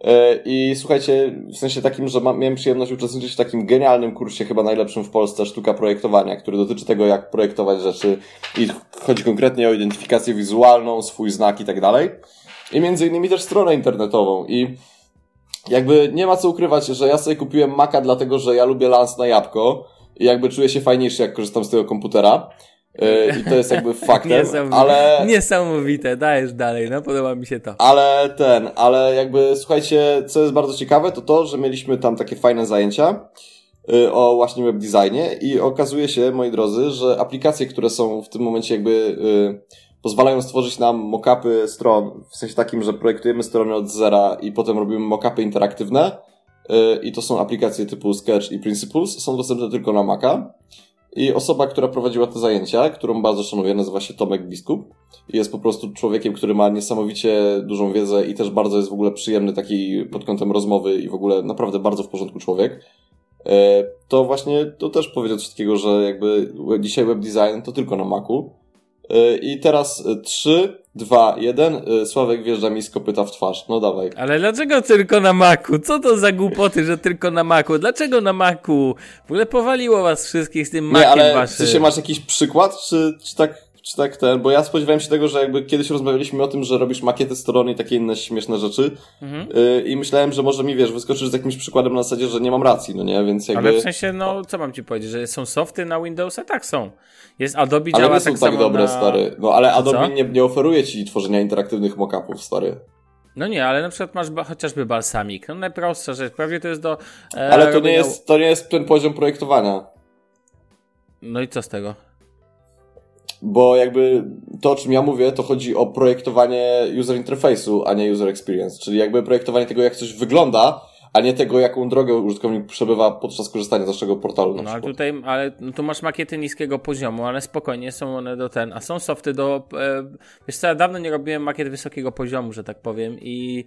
E, I słuchajcie, w sensie takim, że miałem przyjemność uczestniczyć w takim genialnym kursie, chyba najlepszym w Polsce, sztuka projektowania, który dotyczy tego, jak projektować rzeczy i chodzi konkretnie o identyfikację wizualną, swój znak i tak dalej. I między innymi też stronę internetową. I jakby nie ma co ukrywać, że ja sobie kupiłem Maca dlatego, że ja lubię lans na jabłko i jakby czuję się fajniejszy, jak korzystam z tego komputera. E, I to jest jakby faktem, Niesamowite. ale... Niesamowite, dajesz dalej, no podoba mi się to. Ale ten, ale jakby słuchajcie, co jest bardzo ciekawe, to to, że mieliśmy tam takie fajne zajęcia e, o właśnie web designie i okazuje się, moi drodzy, że aplikacje, które są w tym momencie jakby e, pozwalają stworzyć nam mockupy stron, w sensie takim, że projektujemy strony od zera i potem robimy mockupy interaktywne i to są aplikacje typu Sketch i Principles, są dostępne tylko na Maca. I osoba, która prowadziła te zajęcia, którą bardzo szanuję, nazywa się Tomek Biskup. Jest po prostu człowiekiem, który ma niesamowicie dużą wiedzę i też bardzo jest w ogóle przyjemny taki pod kątem rozmowy i w ogóle naprawdę bardzo w porządku człowiek. E, to właśnie to też powiedział takiego, że jakby dzisiaj web design to tylko na Macu. E, I teraz 3, 2, 1. Sławek wjeżdża mi z kopyta w twarz. No dawaj. Ale dlaczego tylko na Macu? Co to za głupoty, że tylko na Macu? Dlaczego na Macu? W ogóle powaliło was wszystkich z tym Maciem Nie, ale waszym. Ty się masz jakiś przykład, czy, czy tak czy tak ten, bo ja spodziewałem się tego, że jakby kiedyś rozmawialiśmy o tym, że robisz makiety strony i takie inne śmieszne rzeczy mhm. yy, i myślałem, że może mi, wiesz, wyskoczysz z jakimś przykładem na zasadzie, że nie mam racji, no nie, więc jakby... Ale w sensie, no, co mam ci powiedzieć, że są softy na Windowsa? Tak, są. Jest Adobe ale działa nie są tak, tak dobre, na... stary. No, ale Adobe nie, nie oferuje ci tworzenia interaktywnych mockupów, stary. No nie, ale na przykład masz chociażby balsamik. No najprostsza rzecz, prawie to jest do... E, ale to nie, jest, to nie jest ten poziom projektowania. No i co z tego? Bo jakby to, o czym ja mówię, to chodzi o projektowanie user interface'u, a nie user experience. Czyli jakby projektowanie tego, jak coś wygląda, a nie tego, jaką drogę użytkownik przebywa podczas korzystania z naszego portalu. no ale tutaj, ale no, tu masz makiety niskiego poziomu, ale spokojnie są one do ten, a są softy do, e, wiesz co, ja dawno nie robiłem makiet wysokiego poziomu, że tak powiem i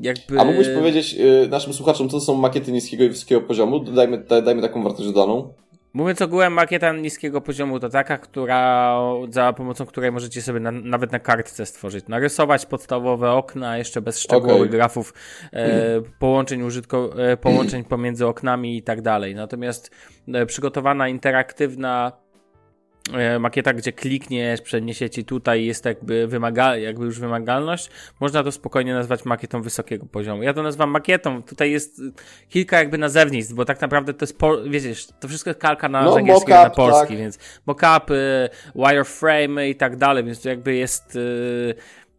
jakby... A mógłbyś powiedzieć y, naszym słuchaczom, co to są makiety niskiego i wysokiego poziomu? Dajmy, dajmy taką wartość dodaną. Mówiąc ogółem, makieta niskiego poziomu to taka, która, za pomocą której możecie sobie na, nawet na kartce stworzyć, narysować podstawowe okna, jeszcze bez szczegółowych okay. grafów, e, połączeń, użytko, e, połączeń pomiędzy oknami i tak dalej. Natomiast e, przygotowana interaktywna makieta, gdzie klikniesz, przeniesie ci tutaj, jest jakby, wymaga, jakby już wymagalność, można to spokojnie nazwać makietą wysokiego poziomu. Ja to nazywam makietą, tutaj jest kilka jakby nazewnictw, bo tak naprawdę to jest, po, wiecie, to wszystko jest kalka na No, z angielskiego na mock-up, polski, tak. więc mockupy, wireframe i tak dalej, więc to jakby jest y,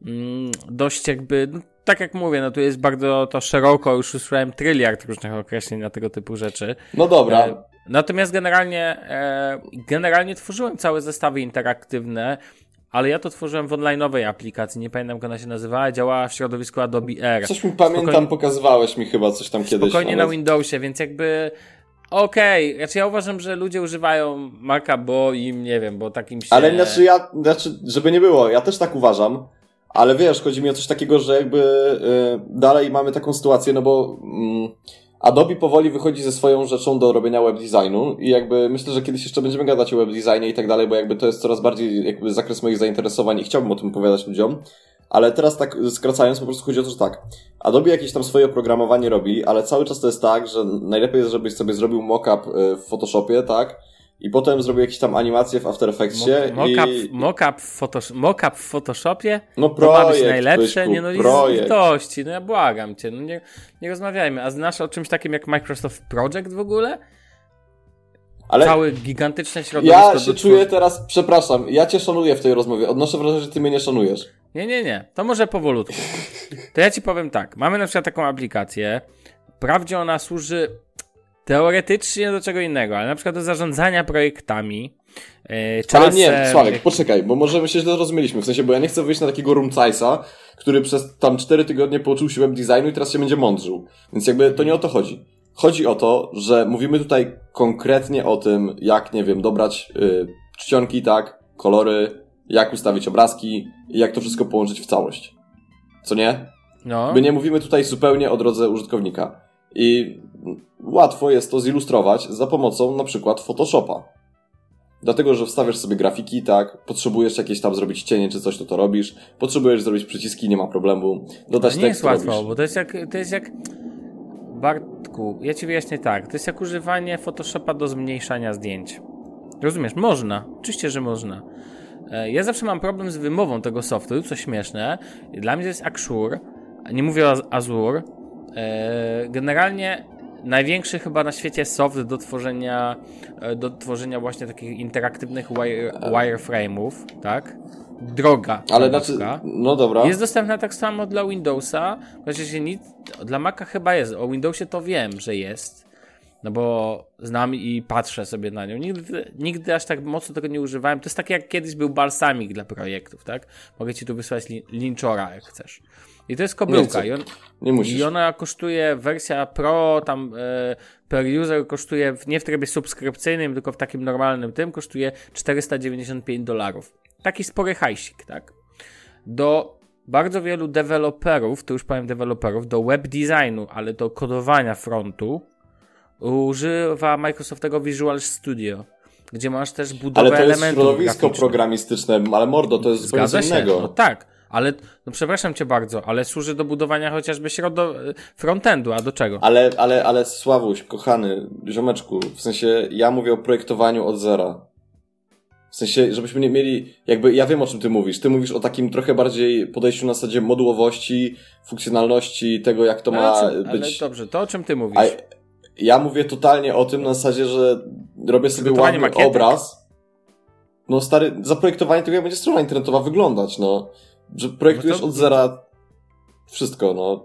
mm, dość jakby, no, tak jak mówię, no tu jest bardzo to szeroko, już usłyszałem tryliard różnych określeń na tego typu rzeczy. No dobra. Natomiast generalnie, e, generalnie tworzyłem całe zestawy interaktywne, ale ja to tworzyłem w online'owej aplikacji, nie pamiętam jak ona się nazywała, działała w środowisku Adobe Air. Coś mi pamiętam, Spokojnie- pokazywałeś mi chyba coś tam kiedyś. Spokojnie na. Windowsie, więc jakby okej, znaczy ja uważam, że ludzie używają Maca, bo im, nie wiem, bo takim się... Ale znaczy ja, znaczy, żeby nie było, ja też tak uważam, ale wiesz, chodzi mi o coś takiego, że jakby y, dalej mamy taką sytuację, no bo mm, Adobe powoli wychodzi ze swoją rzeczą do robienia web designu i jakby myślę, że kiedyś jeszcze będziemy gadać o web designie i tak dalej, bo jakby to jest coraz bardziej jakby zakres moich zainteresowań i chciałbym o tym opowiadać ludziom. Ale teraz tak skracając, po prostu chodzi o to, że tak. Adobe jakieś tam swoje oprogramowanie robi, ale cały czas to jest tak, że najlepiej jest, żebyś sobie zrobił mockup y, w Photoshopie, tak? I potem zrobił jakieś tam animacje w After Effectsie Mockup, i... mockup, w Photosh- w Photoshopie No to ma być projekt, najlepsze, nie no projekt. litości, no ja błagam cię, no nie, nie rozmawiajmy. A znasz o czymś takim jak Microsoft Project w ogóle? Ale Całe gigantyczne środowisko. ja się czuję teraz, przepraszam, ja cię szanuję w tej rozmowie. Odnoszę wrażenie, że ty mnie nie szanujesz. Nie, nie, nie. To może powolutku. To ja ci powiem tak. Mamy na przykład taką aplikację. Wprawdzie ona służy teoretycznie do czego innego, ale na przykład do zarządzania projektami. Yy, czasem, Ale nie, Sławek, poczekaj, bo może my się źle rozumieliśmy. W sensie, bo ja nie chcę wyjść na takiego rumcajsa, który przez tam 4 tygodnie pouczył się web designu i teraz się będzie mądrzył. Więc jakby to nie o to chodzi. Chodzi o to, że mówimy tutaj konkretnie o tym, jak, nie wiem, dobrać y, czcionki, tak, kolory, jak ustawić obrazki i jak to wszystko połączyć w całość. Co nie? No. My nie mówimy tutaj zupełnie o drodze użytkownika. I łatwo jest to zilustrować za pomocą na przykład Photoshopa. Dlatego, że wstawiasz sobie grafiki, tak, potrzebujesz jakieś tam zrobić cienie czy coś, to to robisz, potrzebujesz zrobić przyciski, nie ma problemu, dodać To nie tekst, jest łatwo, robisz. bo to jest jak. To jest jak. Bartku, ja ci wyjaśnię tak. To jest jak używanie Photoshopa do zmniejszania zdjęć. Rozumiesz? Można. Oczywiście, że można. E, Ja zawsze mam problem z wymową tego softu, co śmieszne. Dla mnie to jest Axure, nie mówię o Azure. E, Generalnie największy chyba na świecie soft do tworzenia, e, do tworzenia właśnie takich interaktywnych wire, wireframe'ów, tak? Droga. Ale znaczy, no dobra. Jest dostępna tak samo dla Windowsa, chociaż się nic, dla Maca chyba jest. O Windowsie to wiem, że jest. No bo znam i patrzę sobie na nią. Nigdy, nigdy aż tak mocno tego nie używałem. To jest tak jak kiedyś był balsamik dla projektów, tak? Mogę ci tu wysłać li, linczora, jak chcesz. I to jest Nie kobylka. chcę. I, on, Nie. I ona kosztuje, wersja Pro, tam e, per user kosztuje w, nie w trybie subskrypcyjnym, tylko w takim normalnym tym, kosztuje 495 dolarów. Taki spory hajsik, tak? Do bardzo wielu deweloperów, to już powiem deweloperów, do web designu, ale do kodowania frontu, używa Microsoftego Visual Studio, gdzie masz też budowę Ale to jest elementów środowisko programistyczne, ale mordo, to jest zupełnie Zgadza się. innego. No tak, ale no przepraszam cię bardzo, ale służy do budowania chociażby środo... frontendu, a do czego? Ale, ale, ale Sławuś, kochany, ziomeczku, w sensie ja mówię o projektowaniu od zera. W sensie, żebyśmy nie mieli, jakby, ja wiem o czym ty mówisz. Ty mówisz o takim trochę bardziej podejściu na zasadzie modułowości, funkcjonalności, tego jak to ale, ma czym, ale być. dobrze, to o czym ty mówisz? A ja mówię totalnie o tym na zasadzie, że robię sobie ładny makietek? obraz. No stary, zaprojektowanie tego jak będzie strona internetowa wyglądać, no. Że projektujesz No to- od zera wszystko, no.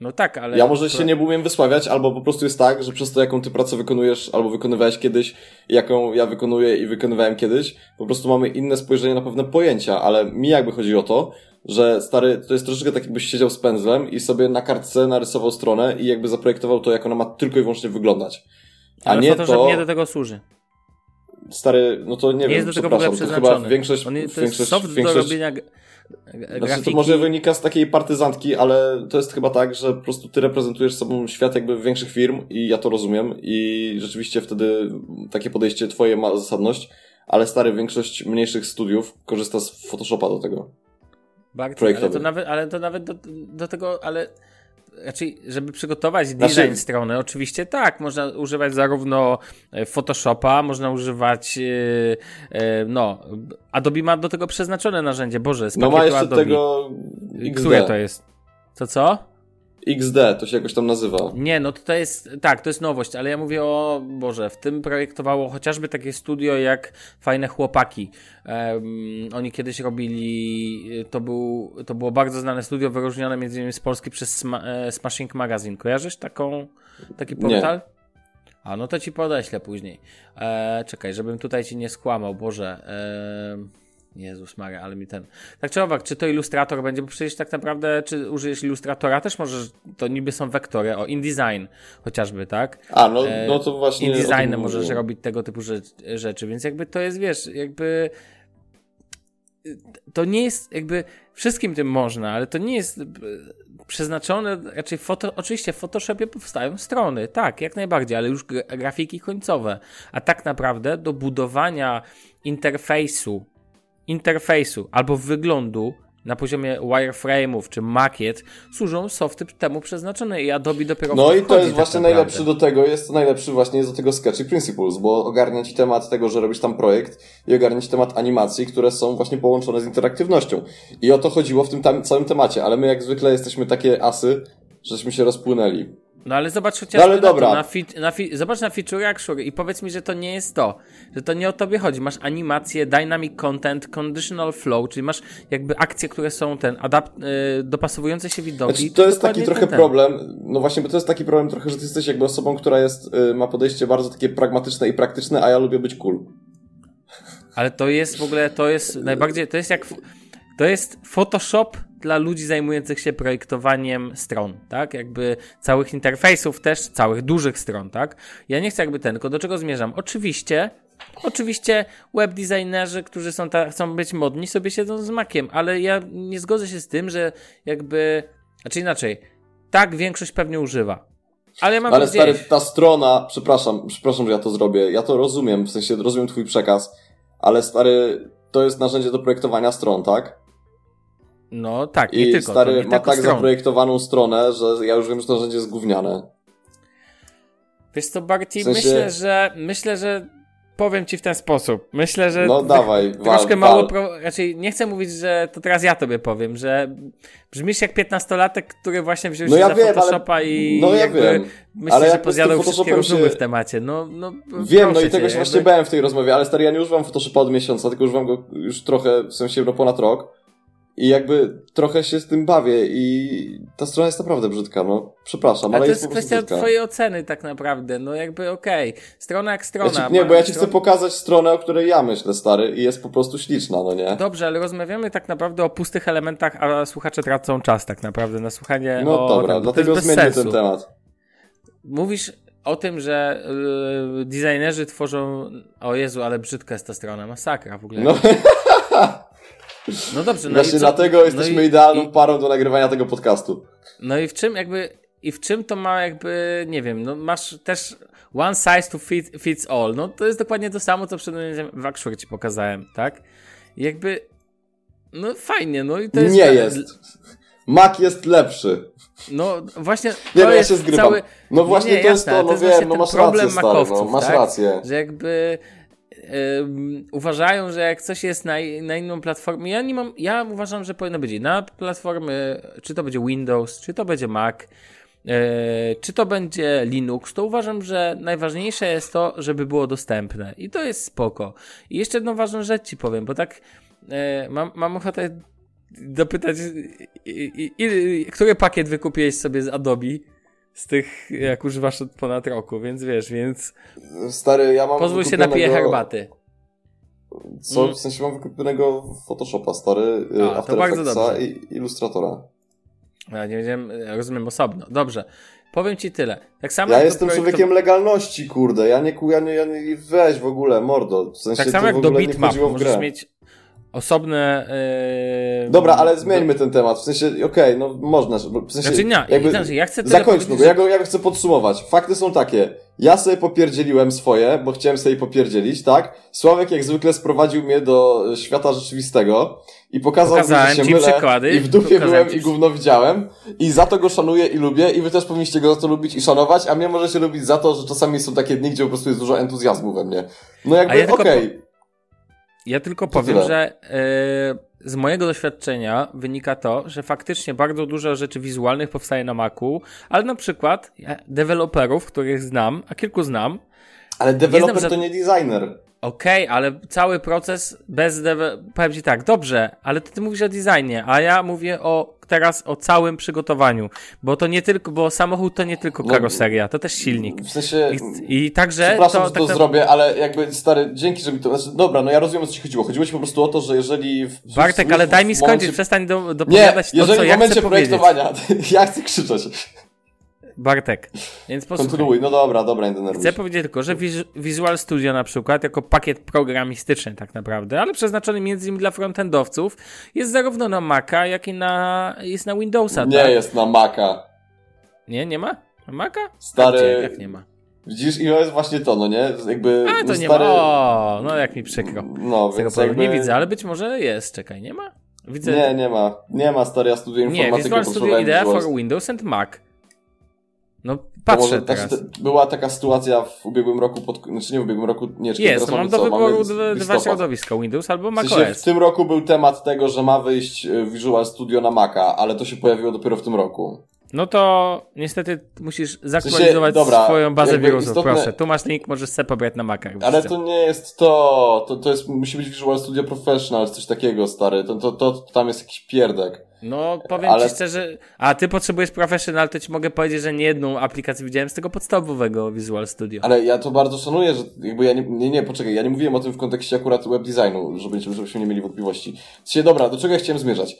No tak, ale... Ja może się nie umiem wysławiać, albo po prostu jest tak, że przez to, jaką ty pracę wykonujesz, albo wykonywałeś kiedyś, jaką ja wykonuję i wykonywałem kiedyś, po prostu mamy inne spojrzenie na pewne pojęcia, ale mi jakby chodzi o to, że stary, to jest troszeczkę tak, jakbyś siedział z pędzlem i sobie na kartce narysował stronę i jakby zaprojektował to, jak ona ma tylko i wyłącznie wyglądać. A ale nie Photoshop to, nie do tego służy. stary, no to nie, Nie, wiem, jest do tego w ogóle przepraszam, to chyba przeznaczony. większość, On, to większość, jest soft większość, do robienia g- g- Znaczy, grafiki. to może wynika z takiej partyzantki, ale to jest chyba tak, że po prostu ty reprezentujesz sobą świat jakby większych firm i ja to rozumiem i rzeczywiście wtedy takie podejście twoje ma zasadność, ale stary, większość mniejszych studiów korzysta z Photoshopa do tego. Bardziej, ale to nawet, ale to nawet do, do tego, ale raczej, żeby przygotować design znaczy... strony, oczywiście tak, można używać zarówno e, Photoshopa, można używać, yy, yy, no, Adobe ma do tego przeznaczone narzędzie, Boże, No ma jeszcze Adobe. tego XD. Które to jest? Co, co? XD, to się jakoś tam nazywa. Nie, no to, to jest, tak, to jest nowość, ale ja mówię o, Boże, w tym projektowało chociażby takie studio jak Fajne Chłopaki. Um, oni kiedyś robili, to, był, to było bardzo znane studio, wyróżnione między innymi z Polski przez Sma, e, Smashing Magazine. Kojarzysz taką, taki portal? Nie. A, no to ci podeślę później. E, czekaj, żebym tutaj ci nie skłamał, Boże. E, Jezus Maria, ale mi ten... Tak czy owak, czy to ilustrator będzie, bo przecież tak naprawdę, czy użyjesz ilustratora, też możesz, to niby są wektory, o InDesign chociażby, tak? A, no, e, no to właśnie... InDesignem możesz robić tego typu rzeczy, więc jakby to jest, wiesz, jakby to nie jest jakby wszystkim tym można, ale to nie jest przeznaczone, raczej foto, oczywiście w Photoshopie powstają strony, tak, jak najbardziej, ale już grafiki końcowe, a tak naprawdę do budowania interfejsu interfejsu albo wyglądu na poziomie wireframe'ów czy makiet służą softy temu przeznaczone i Adobe dopiero No i to jest tak właśnie najlepszy do tego, jest to najlepszy właśnie do tego Sketchy Principles, bo ogarnia ci temat tego, że robisz tam projekt i ogarnia ci temat animacji, które są właśnie połączone z interaktywnością. I o to chodziło w tym tam, całym temacie, ale my jak zwykle jesteśmy takie asy, żeśmy się rozpłynęli. No ale zobacz chociażby no, ale dobra. Na, fi, na fi, zobacz na feature jak sure i powiedz mi, że to nie jest to. Że to nie o tobie chodzi. Masz animację, dynamic content, conditional flow, czyli masz jakby akcje, które są ten, adapt, y, dopasowujące się widoki. Znaczy, to jest taki trochę ten. problem, no właśnie, bo to jest taki problem trochę, że ty jesteś jakby osobą, która jest, y, ma podejście bardzo takie pragmatyczne i praktyczne, a ja lubię być cool. Ale to jest w ogóle, to jest najbardziej, to jest jak, to jest Photoshop dla ludzi zajmujących się projektowaniem stron, tak? Jakby całych interfejsów też, całych dużych stron, tak? Ja nie chcę jakby ten, tylko do czego zmierzam? Oczywiście, oczywiście web designerzy, którzy są ta, chcą być modni, sobie siedzą z makiem, ale ja nie zgodzę się z tym, że jakby, znaczy inaczej, tak większość pewnie używa. Ale ja mam Ale stary, ta strona, przepraszam, przepraszam, że ja to zrobię, ja to rozumiem, w sensie rozumiem twój przekaz, ale stary, to jest narzędzie do projektowania stron, tak? No tak, I nie tylko. stary nie ma tak stron. zaprojektowaną stronę, że ja już wiem, że to narzędzie jest gówniane. Wiesz co, Barty, w sensie... myślę, że myślę, że powiem ci w ten sposób. Myślę, że. No dawaj, troszkę wal, mało. wal. Pro, raczej nie chcę mówić, że to teraz ja tobie powiem, że brzmisz jak piętnastolatek, który właśnie wziął no się ja za wiem, Photoshopa ale... i no ja jakby wiem. myślę, ale że pozjadał wszystkie rozumy się... w temacie. No, no, wiem, no i tego się właśnie bałem w tej rozmowie, ale stary, ja nie używam Photoshopa od miesiąca, tylko używam go już trochę, w sensie no ponad rok. I jakby trochę się z tym bawię i ta strona jest naprawdę brzydka, no. Przepraszam, ale, ale to jest, jest kwestia brzydka. twojej oceny tak naprawdę, no jakby okej. Okay. Strona jak strona. Ja ci, nie, bo ja ci chcę pokazać stronę, o której ja myślę, stary, i jest po prostu śliczna, no nie? Dobrze, ale rozmawiamy tak naprawdę o pustych elementach, a słuchacze tracą czas tak naprawdę na słuchanie No o, dobra, ten, dlatego zmieńmy ten temat. Mówisz o tym, że yy, designerzy tworzą... O Jezu, ale brzydka jest ta strona, masakra w ogóle. No. No dobrze. No Właśnie dlatego jesteśmy no i, idealną i, parą do nagrywania tego podcastu. No i w czym jakby, i w czym to ma jakby, nie wiem, no masz też one size to fit, fits all. No to jest dokładnie to samo, co przed w Akszur ci pokazałem, tak? I jakby, no fajnie, no i to jest... Nie jest. Mac jest lepszy. No właśnie. Nie, no ja się zgrywam. Cały... No właśnie nie, nie, to jest to, no to wiem, no masz rację, stary, no, masz tak? rację. Że jakby uważają, że jak coś jest na, na inną platformę, ja nie mam, ja uważam, że powinno być na platformy, czy to będzie Windows, czy to będzie Mac, yy, czy to będzie Linux, to uważam, że najważniejsze jest to, żeby było dostępne i to jest spoko. I jeszcze jedną ważną rzecz ci powiem, bo tak yy, mam, mam ochotę dopytać, i, który pakiet wykupiłeś sobie z Adobe? Z tych, jak używasz od ponad roku, więc wiesz, więc... Stary, ja mam Pozwól się napiję herbaty. Co? Mm. W sensie mam wykupionego Photoshopa, stary, A, After Effectsa i Illustratora. Ja nie wiem, rozumiem osobno. Dobrze. Powiem ci tyle. Tak samo ja jestem projektu... człowiekiem legalności, kurde. Ja nie, ja nie, ja nie weź w ogóle, mordo. W sensie tak samo jak do bitmap możesz mieć osobne. Yy... Dobra, ale zmieńmy ten temat. W sensie, okej, okay, no można. W sensie, znaczy nie, jakby, znaczy, ja chcę Zakończmy go, ja go, ja go chcę podsumować. Fakty są takie. Ja sobie popierdzieliłem swoje, bo chciałem sobie popierdzielić, tak? Sławek jak zwykle sprowadził mnie do świata rzeczywistego i pokazał Pokazałem mi, że się mylę przykłady, i w dupie byłem ci i gówno widziałem i za to go szanuję i lubię i wy też powinniście go za to lubić i szanować, a mnie możecie lubić za to, że czasami są takie dni, gdzie po prostu jest dużo entuzjazmu we mnie. No jakby, ja okej. Ja tylko powiem, że e, z mojego doświadczenia wynika to, że faktycznie bardzo dużo rzeczy wizualnych powstaje na Macu, ale na przykład ja, deweloperów, których znam, a kilku znam, Ale deweloper znam, to nie designer. Okej, ale cały proces bez. Powiem ci tak, dobrze, ale ty, ty mówisz o designie, a ja mówię o teraz o całym przygotowaniu, bo to nie tylko, bo samochód to nie tylko No, karoseria, to też silnik. W sensie... I, i także Przepraszam, to, że tak to na- zrobię, ale jakby stary, dzięki, że mi to. Znaczy, dobra, no ja rozumiem o co ci chodziło. Chodziło ci po prostu o to, że jeżeli. W, Bartek, w- ale w daj mi momencie- skończyć, przestań do, Nie, dopowiadać to, jeżeli co w ja momencie chcę powiedzieć. projektowania, ja chcę krzyczeć. Bartek, więc posłuchaj. Kontynuuj, no dobra, dobra, nie denerwuj Chcę powiedzieć tylko, że Vis- Visual Studio na przykład, jako pakiet programistyczny tak naprawdę, ale przeznaczony między innymi dla frontendowców, jest zarówno na Maca, jak i na, jest na Windowsa, Nie tak? jest na Maca. Nie, nie ma? Na Maca? Stary- Gdzie? Jak nie ma? Widzisz, i to jest właśnie to, no nie? Jakby. A, to no, nie stary... ma. O, no jak mi przykro. No, Z więc jakby... nie widzę, ale być może jest. Czekaj, nie ma? Widzę. Nie, nie ma. Nie ma, stary, ja studiuję nie informatykę, Visual Studio Idea for Windows and Mac. No, To patrzę teraz. znaczy, była taka sytuacja w ubiegłym roku, pod, znaczy nie w ubiegłym roku, nie, czekaj, Jest, no mam do wyboru dwa, środowiska, Windows albo W, Mac sensie, OS. w tym roku był temat tego, że ma wyjść e, Visual Studio na Maca, ale to się pojawiło dopiero w tym roku. No to niestety musisz zaktualizować dobra, swoją bazę wirusów, istotne- proszę. Tu masz link, możesz sobie pobrać na Macach. Ale to nie jest to, to, to jest, musi być Visual Studio Professional, czy coś takiego, stary, to, to, to, tam jest jakiś pierdek. No, powiem ale- ci szczerze, a ty potrzebujesz professional, to ci mogę powiedzieć, że nie jedną aplikację widziałem z tego podstawowego Visual Studio. Ale ja to bardzo szanuję, że jakby ja nie, nie, nie, poczekaj, ja nie mówiłem o tym w kontekście akurat web designu, żeby, żebyśmy nie mieli wątpliwości. Się, dobra, do czego ja chciałem zmierzać?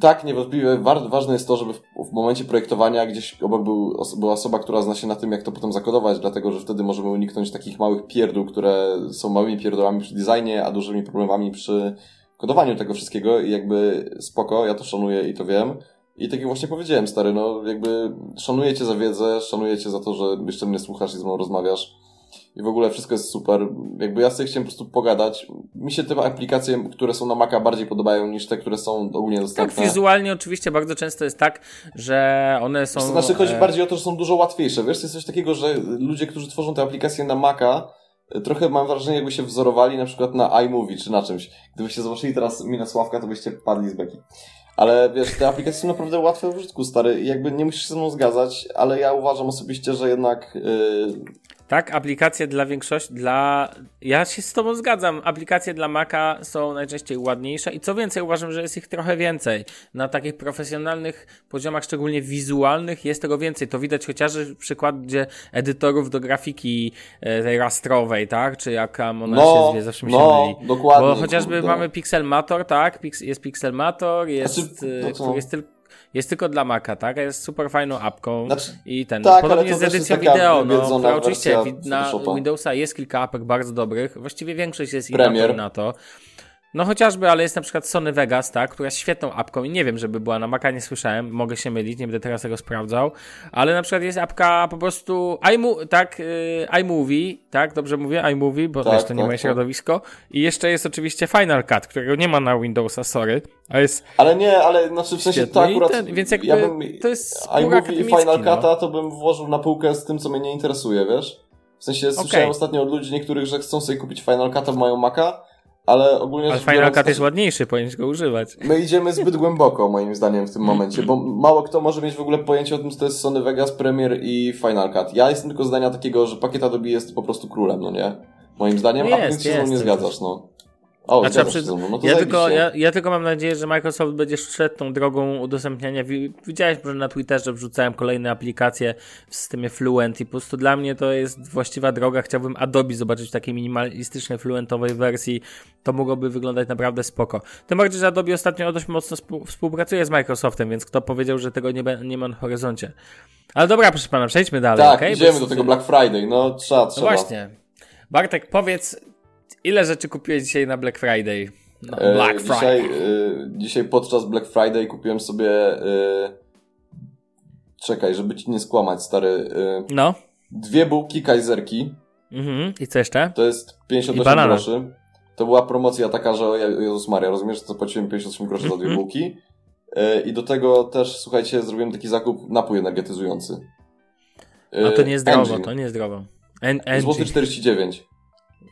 Tak, niewątpliwie wa- ważne jest to, żeby w, w momencie projektowania gdzieś obok był, była osoba, która zna się na tym, jak to potem zakodować, dlatego, że wtedy możemy uniknąć takich małych pierdół, które są małymi pierdołami przy designie, a dużymi problemami przy kodowaniu tego wszystkiego i jakby spoko, ja to szanuję i to wiem. I tak jak właśnie powiedziałem, stary, no jakby szanuję cię za wiedzę, szanuję cię za to, że jeszcze mnie słuchasz i ze mną rozmawiasz. I w ogóle wszystko jest super. Jakby ja sobie chciałem po prostu pogadać. Mi się te aplikacje, które są na Maca bardziej podobają niż te, które są ogólnie Tak, dostępne. wizualnie oczywiście bardzo często jest tak, że one są... To znaczy chodzi e, bardziej o to, że są dużo łatwiejsze. Wiesz, jest coś takiego, że ludzie, którzy tworzą te aplikacje na Maca, trochę mam wrażenie, jakby się wzorowali na przykład na iMovie czy na czymś. Gdybyście zobaczyli teraz minę Sławka, to byście padli z beki. Ale wiesz, te aplikacje są naprawdę łatwe w użytku, stary. Jakby nie musisz się ze mną zgadzać, ale ja uważam osobiście, że jednak yy, Tak, aplikacje dla większości, dla... Ja się z tobą zgadzam. Aplikacje dla Maca są najczęściej ładniejsze i co więcej, uważam, że jest ich trochę więcej. Na takich profesjonalnych poziomach, szczególnie wizualnych, jest tego więcej. To widać chociażby w przykładzie edytorów do grafiki e, tej rastrowej, tak? Czy jak tam ona No, się zwie, zawsze mi się no, myli. dokładnie, Bo chociażby kurde. mamy Pixelmator, tak? Pix jest Pixelmator, jest, Znaczy, e, to co? który jest tylko jest tylko dla Maca, tak? Jest super fajną apką. Znaczy, I ten. tak, Podobnie z edycją wideo. No, oczywiście na. Windowsa jest kilka apek bardzo dobrych. Właściwie większość jest i na Premiere. to, i na to. No chociażby, ale jest na przykład Sony Vegas, tak, która jest świetną apką i nie wiem, żeby była na Maca, nie słyszałem, mogę się mylić, nie będę teraz tego sprawdzał, ale na przykład jest apka po prostu iMo- tak, y, iMovie, tak, dobrze mówię, iMovie, bo Tak, wiesz, to nie tak, moje tak. środowisko i jeszcze jest oczywiście Final Cut, którego nie ma na Windowsa, sorry, a jest ale nie, ale znaczy w sensie to akurat... ten- więc jakby ja bym, to jest iMovie i Final no. Cut'a to bym włożył na półkę z tym, co mnie nie interesuje, wiesz? W sensie słyszałem ostatnio od ludzi niektórych, że chcą sobie kupić Final Cut'a, bo mają Maca, ale ogólnie ale Final Cut jest ładniejszy, powinieneś go używać. My idziemy zbyt głęboko, moim zdaniem, w tym momencie, bo mało kto może mieć w ogóle pojęcie o tym, co to jest Sony Vegas, Premiere i Final Cut. Ja jestem tylko zdania takiego, że pakiet Adobe jest po prostu królem, no nie? Moim zdaniem, No a jest, ty się ze mną jest. nie zgadzasz, no. O, Znaczy, przy- no ja, tylko, ja, ja tylko mam nadzieję, że Microsoft będzie szedł tą drogą udostępniania. Wi- Widziałeś może na Twitterze, wrzucałem kolejne aplikacje w systemie Fluent i po prostu dla mnie to jest właściwa droga. Chciałbym Adobe zobaczyć w takiej minimalistycznej, fluentowej wersji. To mogłoby wyglądać naprawdę spoko. Tym bardziej, że Adobe ostatnio dość mocno współ- współpracuje z Microsoftem, więc kto powiedział, że tego nie, nie ma na horyzoncie. Ale dobra, proszę pana, przejdźmy dalej, Tak, okej? idziemy Bo- do tego Black Friday, no trzeba, No trzeba. właśnie. Bartek, powiedz, ile rzeczy kupiłeś dzisiaj na Black Friday? No, Black Friday. Dzisiaj, e, dzisiaj podczas Black Friday kupiłem sobie... E, czekaj, żeby ci nie skłamać, stary. No. dwie bułki kajzerki. Mhm. I co jeszcze? To jest 58 groszy. To była promocja taka, że Jezus Maria, rozumiesz, co płaciłem 58 groszy za dwie mhm. bułki. I do tego też, słuchajcie, zrobiłem taki zakup napój energetyzujący. A to nie zdrowo, Engine. to nie zdrowo. En Złoty 49.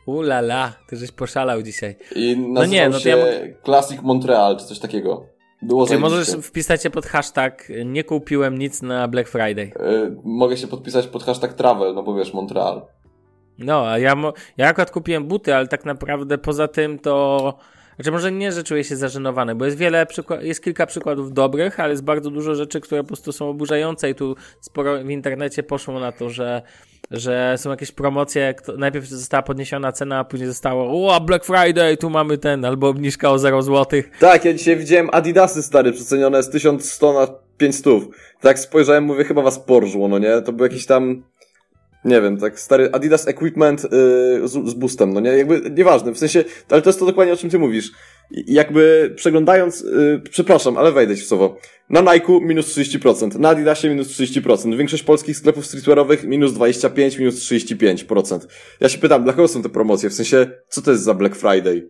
Ulala, ty żeś poszalał dzisiaj. I no nie, no to ja... Classic Montreal, czy coś takiego. Było Czy możesz wpisać się pod hashtag nie kupiłem nic na Black Friday? Yy, mogę się podpisać pod hashtag travel, no bo wiesz, Montreal. No, a ja, ja akurat kupiłem buty, ale tak naprawdę poza tym to... Znaczy może nie, że czuję się zażenowany, bo jest wiele jest kilka przykładów dobrych, ale jest bardzo dużo rzeczy, które po prostu są oburzające i tu sporo w internecie poszło na to, że że są jakieś promocje, najpierw została podniesiona cena, a później zostało o, Black Friday, tu mamy ten, albo obniżka o 0 zł. Tak, ja dzisiaj widziałem Adidasy stary, przecenione z 1100 na 500. Tak spojrzałem, mówię, chyba was porżło, no nie? To był jakiś tam nie wiem, tak stary Adidas Equipment yy, z, z boostem, no nie? Jakby, nieważne, w sensie, ale to jest to dokładnie o czym ty mówisz. I, jakby przeglądając, yy, przepraszam, ale wejdę w słowo. Na Nike minus 30%, na Adidasie minus 30%, większość polskich sklepów streetwearowych minus 25, minus 35%. Ja się pytam, dla kogo są te promocje? W sensie, co to jest za Black Friday?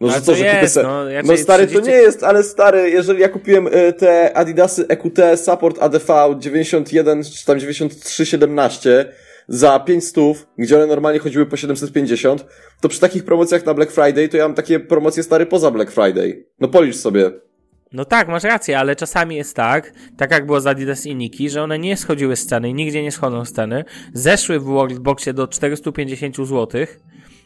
No, że co, że jest, se... no, no stary, 30... to nie jest, ale stary, jeżeli ja kupiłem y, te Adidasy EQT Support ADV 91 czy tam 9317 za 500, gdzie one normalnie chodziły po 750, to przy takich promocjach na Black Friday, to ja mam takie promocje stary poza Black Friday. No policz sobie. No tak, masz rację, ale czasami jest tak, tak jak było z Adidas i Niki, że one nie schodziły z ceny, nigdzie nie schodzą z ceny, zeszły w Worldboxie do 450 złotych,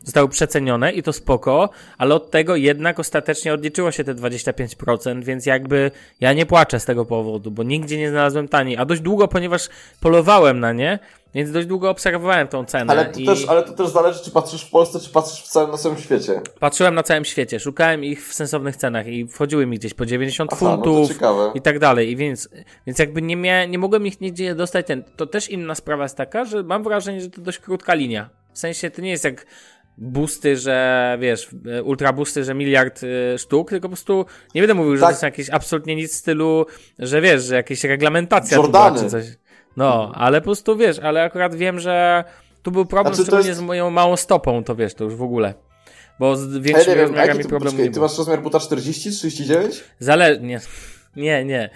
zostały przecenione i to spoko, ale od tego jednak ostatecznie odliczyło się te 25%, więc jakby ja nie płaczę z tego powodu, bo nigdzie nie znalazłem taniej, a dość długo, ponieważ polowałem na nie, więc dość długo obserwowałem tą cenę. Ale to, i... też, ale to też zależy, czy patrzysz w Polsce, czy patrzysz w całym, na całym świecie. Patrzyłem na całym świecie, szukałem ich w sensownych cenach i wchodziły mi gdzieś po 90 Aha, funtów no i tak dalej. I więc, więc jakby nie, mia, nie mogłem ich nigdzie dostać ten. To też inna sprawa jest taka, że mam wrażenie, że to dość krótka linia. W sensie to nie jest jak boosty, że wiesz, ultra boosty, że miliard y, sztuk, tylko po prostu nie będę mówił, że tak. to jest jakieś absolutnie nic w stylu, że wiesz, że jakieś reglamentacja Jordany. czy coś. No, ale po prostu wiesz, ale akurat wiem, że tu był problem znaczy, szczególnie jest... z moją małą stopą, to wiesz, to już w ogóle. Bo z większymi rozmiarami problemu nie Ty masz rozmiar buta 40, 39? Zależnie. Nie, nie.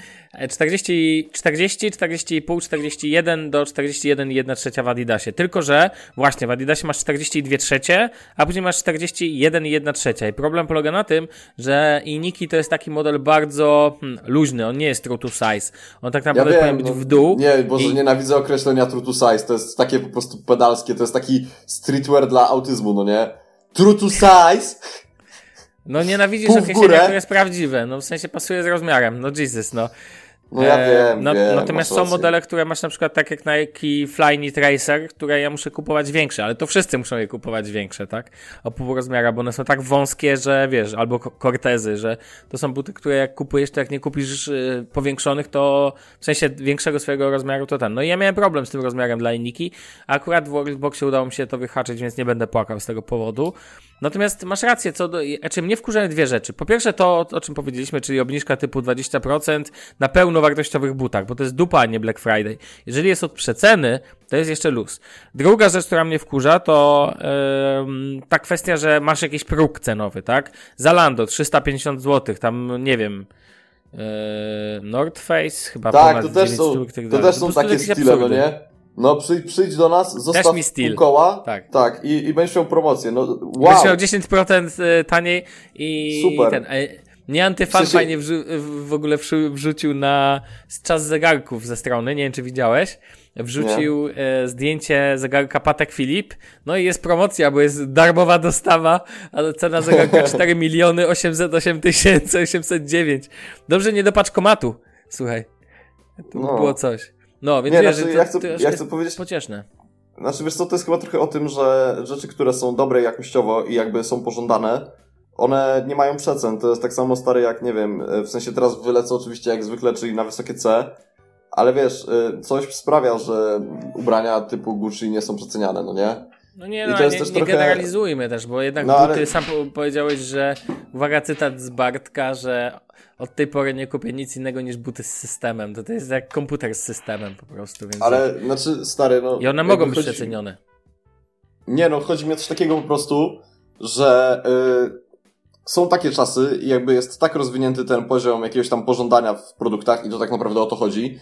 40, 40, 40,5, 41 do 41 1 trzecia w Adidasie. Tylko, że właśnie w Adidasie masz 42 trzecie, a później masz 41 1 trzecia. I problem polega na tym, że Iniki to jest taki model bardzo hmm, luźny, on nie jest true to size. On tak naprawdę ja powinien być no, w dół. Nie, bo i... nienawidzę określenia true to size. To jest takie po prostu pedalskie, to jest taki streetwear dla autyzmu, no nie? True to size no nienawidzisz określenia, które jest prawdziwe. No w sensie pasuje z rozmiarem. No Jesus, no. No ja e, wiem, no, wiem Natomiast są modele, które masz na przykład tak jak Nike Flyknit Racer, które ja muszę kupować większe, ale to wszyscy muszą je kupować większe, tak? O pół rozmiara, bo one są tak wąskie, że wiesz, albo kortezy, że to są buty, które jak kupujesz, to jak nie kupisz y, powiększonych, to w sensie większego swojego rozmiaru, to ten. No i ja miałem problem z tym rozmiarem dla Niki, a akurat w Worldboxie udało mi się to wyhaczyć, więc nie będę płakał z tego powodu. Natomiast masz rację, co do, znaczy mnie wkurzają dwie rzeczy. Po pierwsze to, o czym powiedzieliśmy, czyli obniżka typu 20% na pełnowartościowych butach, bo to jest dupa, a nie Black Friday. Jeżeli jest od przeceny, to jest jeszcze luz. Druga rzecz, która mnie wkurza, to yy, ta kwestia, że masz jakiś próg cenowy, tak? Zalando 350 zł, tam nie wiem, yy, North Face chyba tak, to też są, to też są takie stile, no nie? No przy, przyjdź do nas, zostaw mi koła tak. tak i, i będziesz miał promocję. No, wow. Będziesz miał 10% e, taniej i Super. ten. Mnie Antyfan Przecież... fajnie w ogóle wrzucił na czas zegarków ze strony, nie wiem czy widziałeś. Wrzucił e, zdjęcie zegarka Patek Filip. No i jest promocja, bo jest darmowa dostawa, ale cena zegarka 4 miliony 808 tysięcy 809. Dobrze nie do paczkomatu. Słuchaj. To no. było coś. No, więc nie, wiesz, znaczy, to, ja, chcę, to ja chcę powiedzieć... pocieszne. Znaczy, wiesz co, to jest chyba trochę o tym, że rzeczy, które są dobre jakościowo i jakby są pożądane, one nie mają przecen. To jest tak samo stare jak, nie wiem, w sensie teraz wylecę oczywiście jak zwykle, czyli na wysokie C, ale wiesz, y, coś sprawia, że ubrania typu Gucci nie są przeceniane, no nie? No nie, no, nie, nie trochę- generalizujmy też, bo jednak No, buty, ale- sam po- powiedziałeś, że uwaga, cytat z Bartka, że od tej pory nie kupię nic innego niż buty z systemem. To, to jest jak komputer z systemem po prostu, więc... Ale, znaczy, stary, no... I one mogą być chodzi- przecenione. Nie no, chodzi mi o coś takiego po prostu, że y, są takie czasy i jakby jest tak rozwinięty ten poziom jakiegoś tam pożądania w produktach i to tak naprawdę o to chodzi,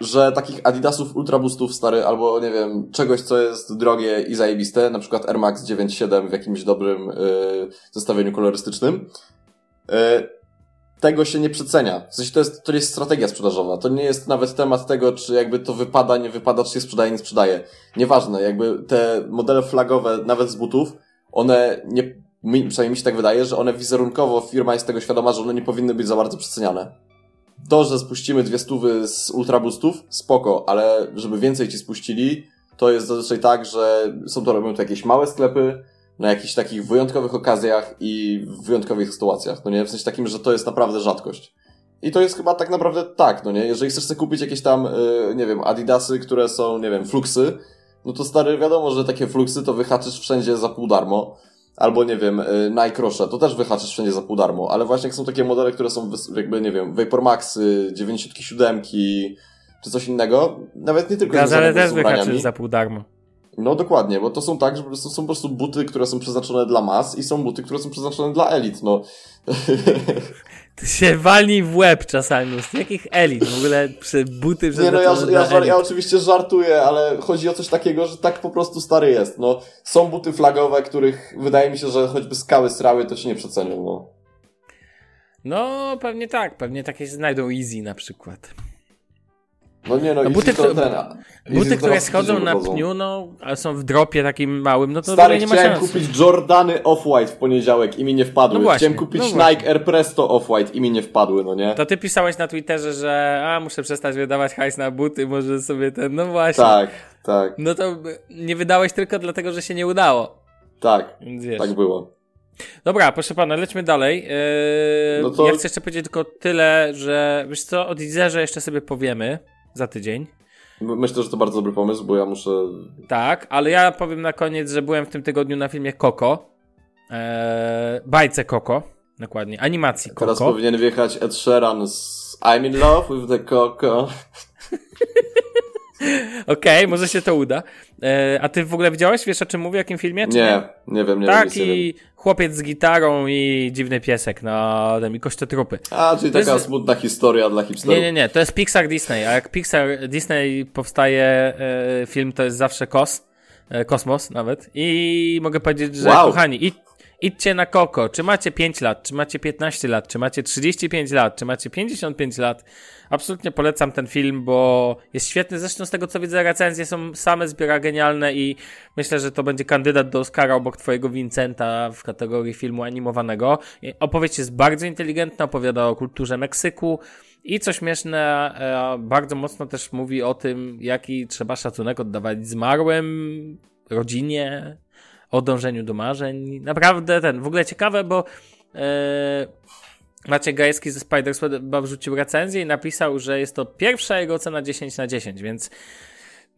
że takich Adidasów Ultraboostów stary, albo nie wiem, czegoś co jest drogie i zajebiste, na przykład Air Max 9.7 w jakimś dobrym y, zestawieniu kolorystycznym, y, tego się nie przecenia. W sensie to jest, to jest strategia sprzedażowa. To nie jest nawet temat tego, czy jakby to wypada, nie wypada, czy się sprzedaje, nie sprzedaje. Nieważne, jakby te modele flagowe, nawet z butów, one nie, mi, przynajmniej mi się tak wydaje, że one wizerunkowo, firma jest tego świadoma, że one nie powinny być za bardzo przeceniane. To, że spuścimy dwie stówy z ultraboostów, spoko, ale żeby więcej ci spuścili, to jest zazwyczaj tak, że są to robią to jakieś małe sklepy, na jakichś takich wyjątkowych okazjach i w wyjątkowych sytuacjach, no nie? W sensie takim, że to jest naprawdę rzadkość. I to jest chyba tak naprawdę tak, no nie? Jeżeli chcesz sobie kupić jakieś tam, y, nie wiem, adidasy, które są, nie wiem, fluxy, no to stary, wiadomo, że takie fluxy to wyhaczysz wszędzie za pół darmo. Albo, nie wiem, y, Nike to też wyhaczysz wszędzie za pół darmo. Ale właśnie jak są takie modele, które są jakby, nie wiem, Vapor Maxy, 97, czy coś innego, nawet nie tylko Gazele też wyhaczysz za pół darmo. No dokładnie, bo to są tak, że po prostu są po prostu buty, które są przeznaczone dla mas i są buty, które są przeznaczone dla elit, no. Ty się walnij w łeb czasami. Z jakich elit? W ogóle przy buty Nie no, ja, ja, elit. ja oczywiście żartuję, ale chodzi o coś takiego, że tak po prostu stary jest, no. Są buty flagowe, których wydaje mi się, że choćby skały srały, to się nie przecenią, no. No, pewnie tak. Pewnie takie się znajdą Easy na przykład. No nie no, No, buty, to które- ten, Buty, które schodzą na wychodzą. pniu, no, ale są w dropie takim małym, no to Stary, nie ma chciałem kupić Jordany Off-White w poniedziałek i mi nie wpadły. No właśnie, chciałem kupić no. Nike Air Presto Off-White i mi nie wpadły, no nie? To ty pisałeś na Twitterze, że a, muszę przestać wydawać hajs na buty, może sobie ten, no właśnie. Tak, tak, No to nie wydałeś tylko dlatego, że się nie udało. tak, wiesz. tak było. Dobra, proszę pana, lećmy dalej. Yy, No to- Ja chcę jeszcze powiedzieć tylko tyle, że wiesz co, o Deezerze jeszcze sobie powiemy za tydzień. My- Myślę, że to bardzo dobry pomysł, bo ja muszę Tak, ale ja powiem na koniec, że byłem w tym tygodniu na filmie Coco. Eee, bajce Coco, dokładnie, animacji Coco. Teraz powinien wjechać Ed Sheeran z I'm in love with the Coco. Okej, może się to uda. Eee, a ty w ogóle widziałeś, wiesz o czym mówię, o jakim filmie? Nie, nie wiem, nie wiem, nie wiem. Taki chłopiec z gitarą i dziwny piesek na tym i kościotrupy. A, czyli To taka jest- smutna historia dla hipsterów. Nie, nie, nie, to jest Pixar Disney, a jak Pixar Disney powstaje e, film, to jest zawsze kos, e, kosmos nawet. I mogę powiedzieć, że Wow. kochani, id, idźcie na Koko. Czy macie 5 lat, czy macie 15 lat, czy macie 35 lat, czy macie 55 lat. Absolutnie polecam ten film, bo jest świetny. Zresztą z tego co widzę, recenzje są same zbiera genialne i myślę, że to będzie kandydat do Oscara obok twojego Vincenta w kategorii filmu animowanego. Opowieść jest bardzo inteligentna, opowiada o kulturze Meksyku, i co śmieszne, e, bardzo mocno też mówi o tym, jaki trzeba szacunek oddawać zmarłym, rodzinie, o dążeniu do marzeń. Naprawdę ten, w ogóle ciekawe, bo e, Maciek Gajewski ze Spiders chyba wrzucił recenzję i napisał, że jest to pierwsza jego ocena 10 na 10, więc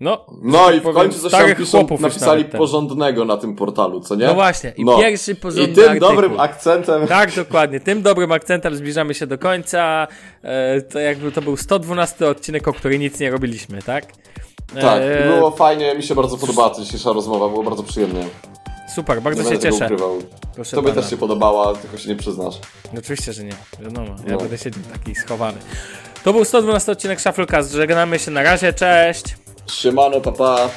no, No że i w powiem, końcu coś tam piszą, napisali porządnego na tym portalu, co nie? No właśnie, i No. pierwszy I porządny tym artykuł. dobrym akcentem Tak, dokładnie. Tym dobrym akcentem zbliżamy się do końca. E, to jakby to był 112 odcinek, o który nic nie robiliśmy, tak? Tak, i było fajnie, mi się bardzo podobała ta dzisiejsza rozmowa, było bardzo przyjemnie. Super, bardzo Nie się cieszę. ukrywał. Proszę Tobie pana. też się podobała, tylko się nie przyznasz. Oczywiście, że nie. Wiadomo, ja No. będę siedział taki schowany. To był 112 odcinek Shufflecast. Żegnamy się na razie, cześć! Siemano, papa. Pa.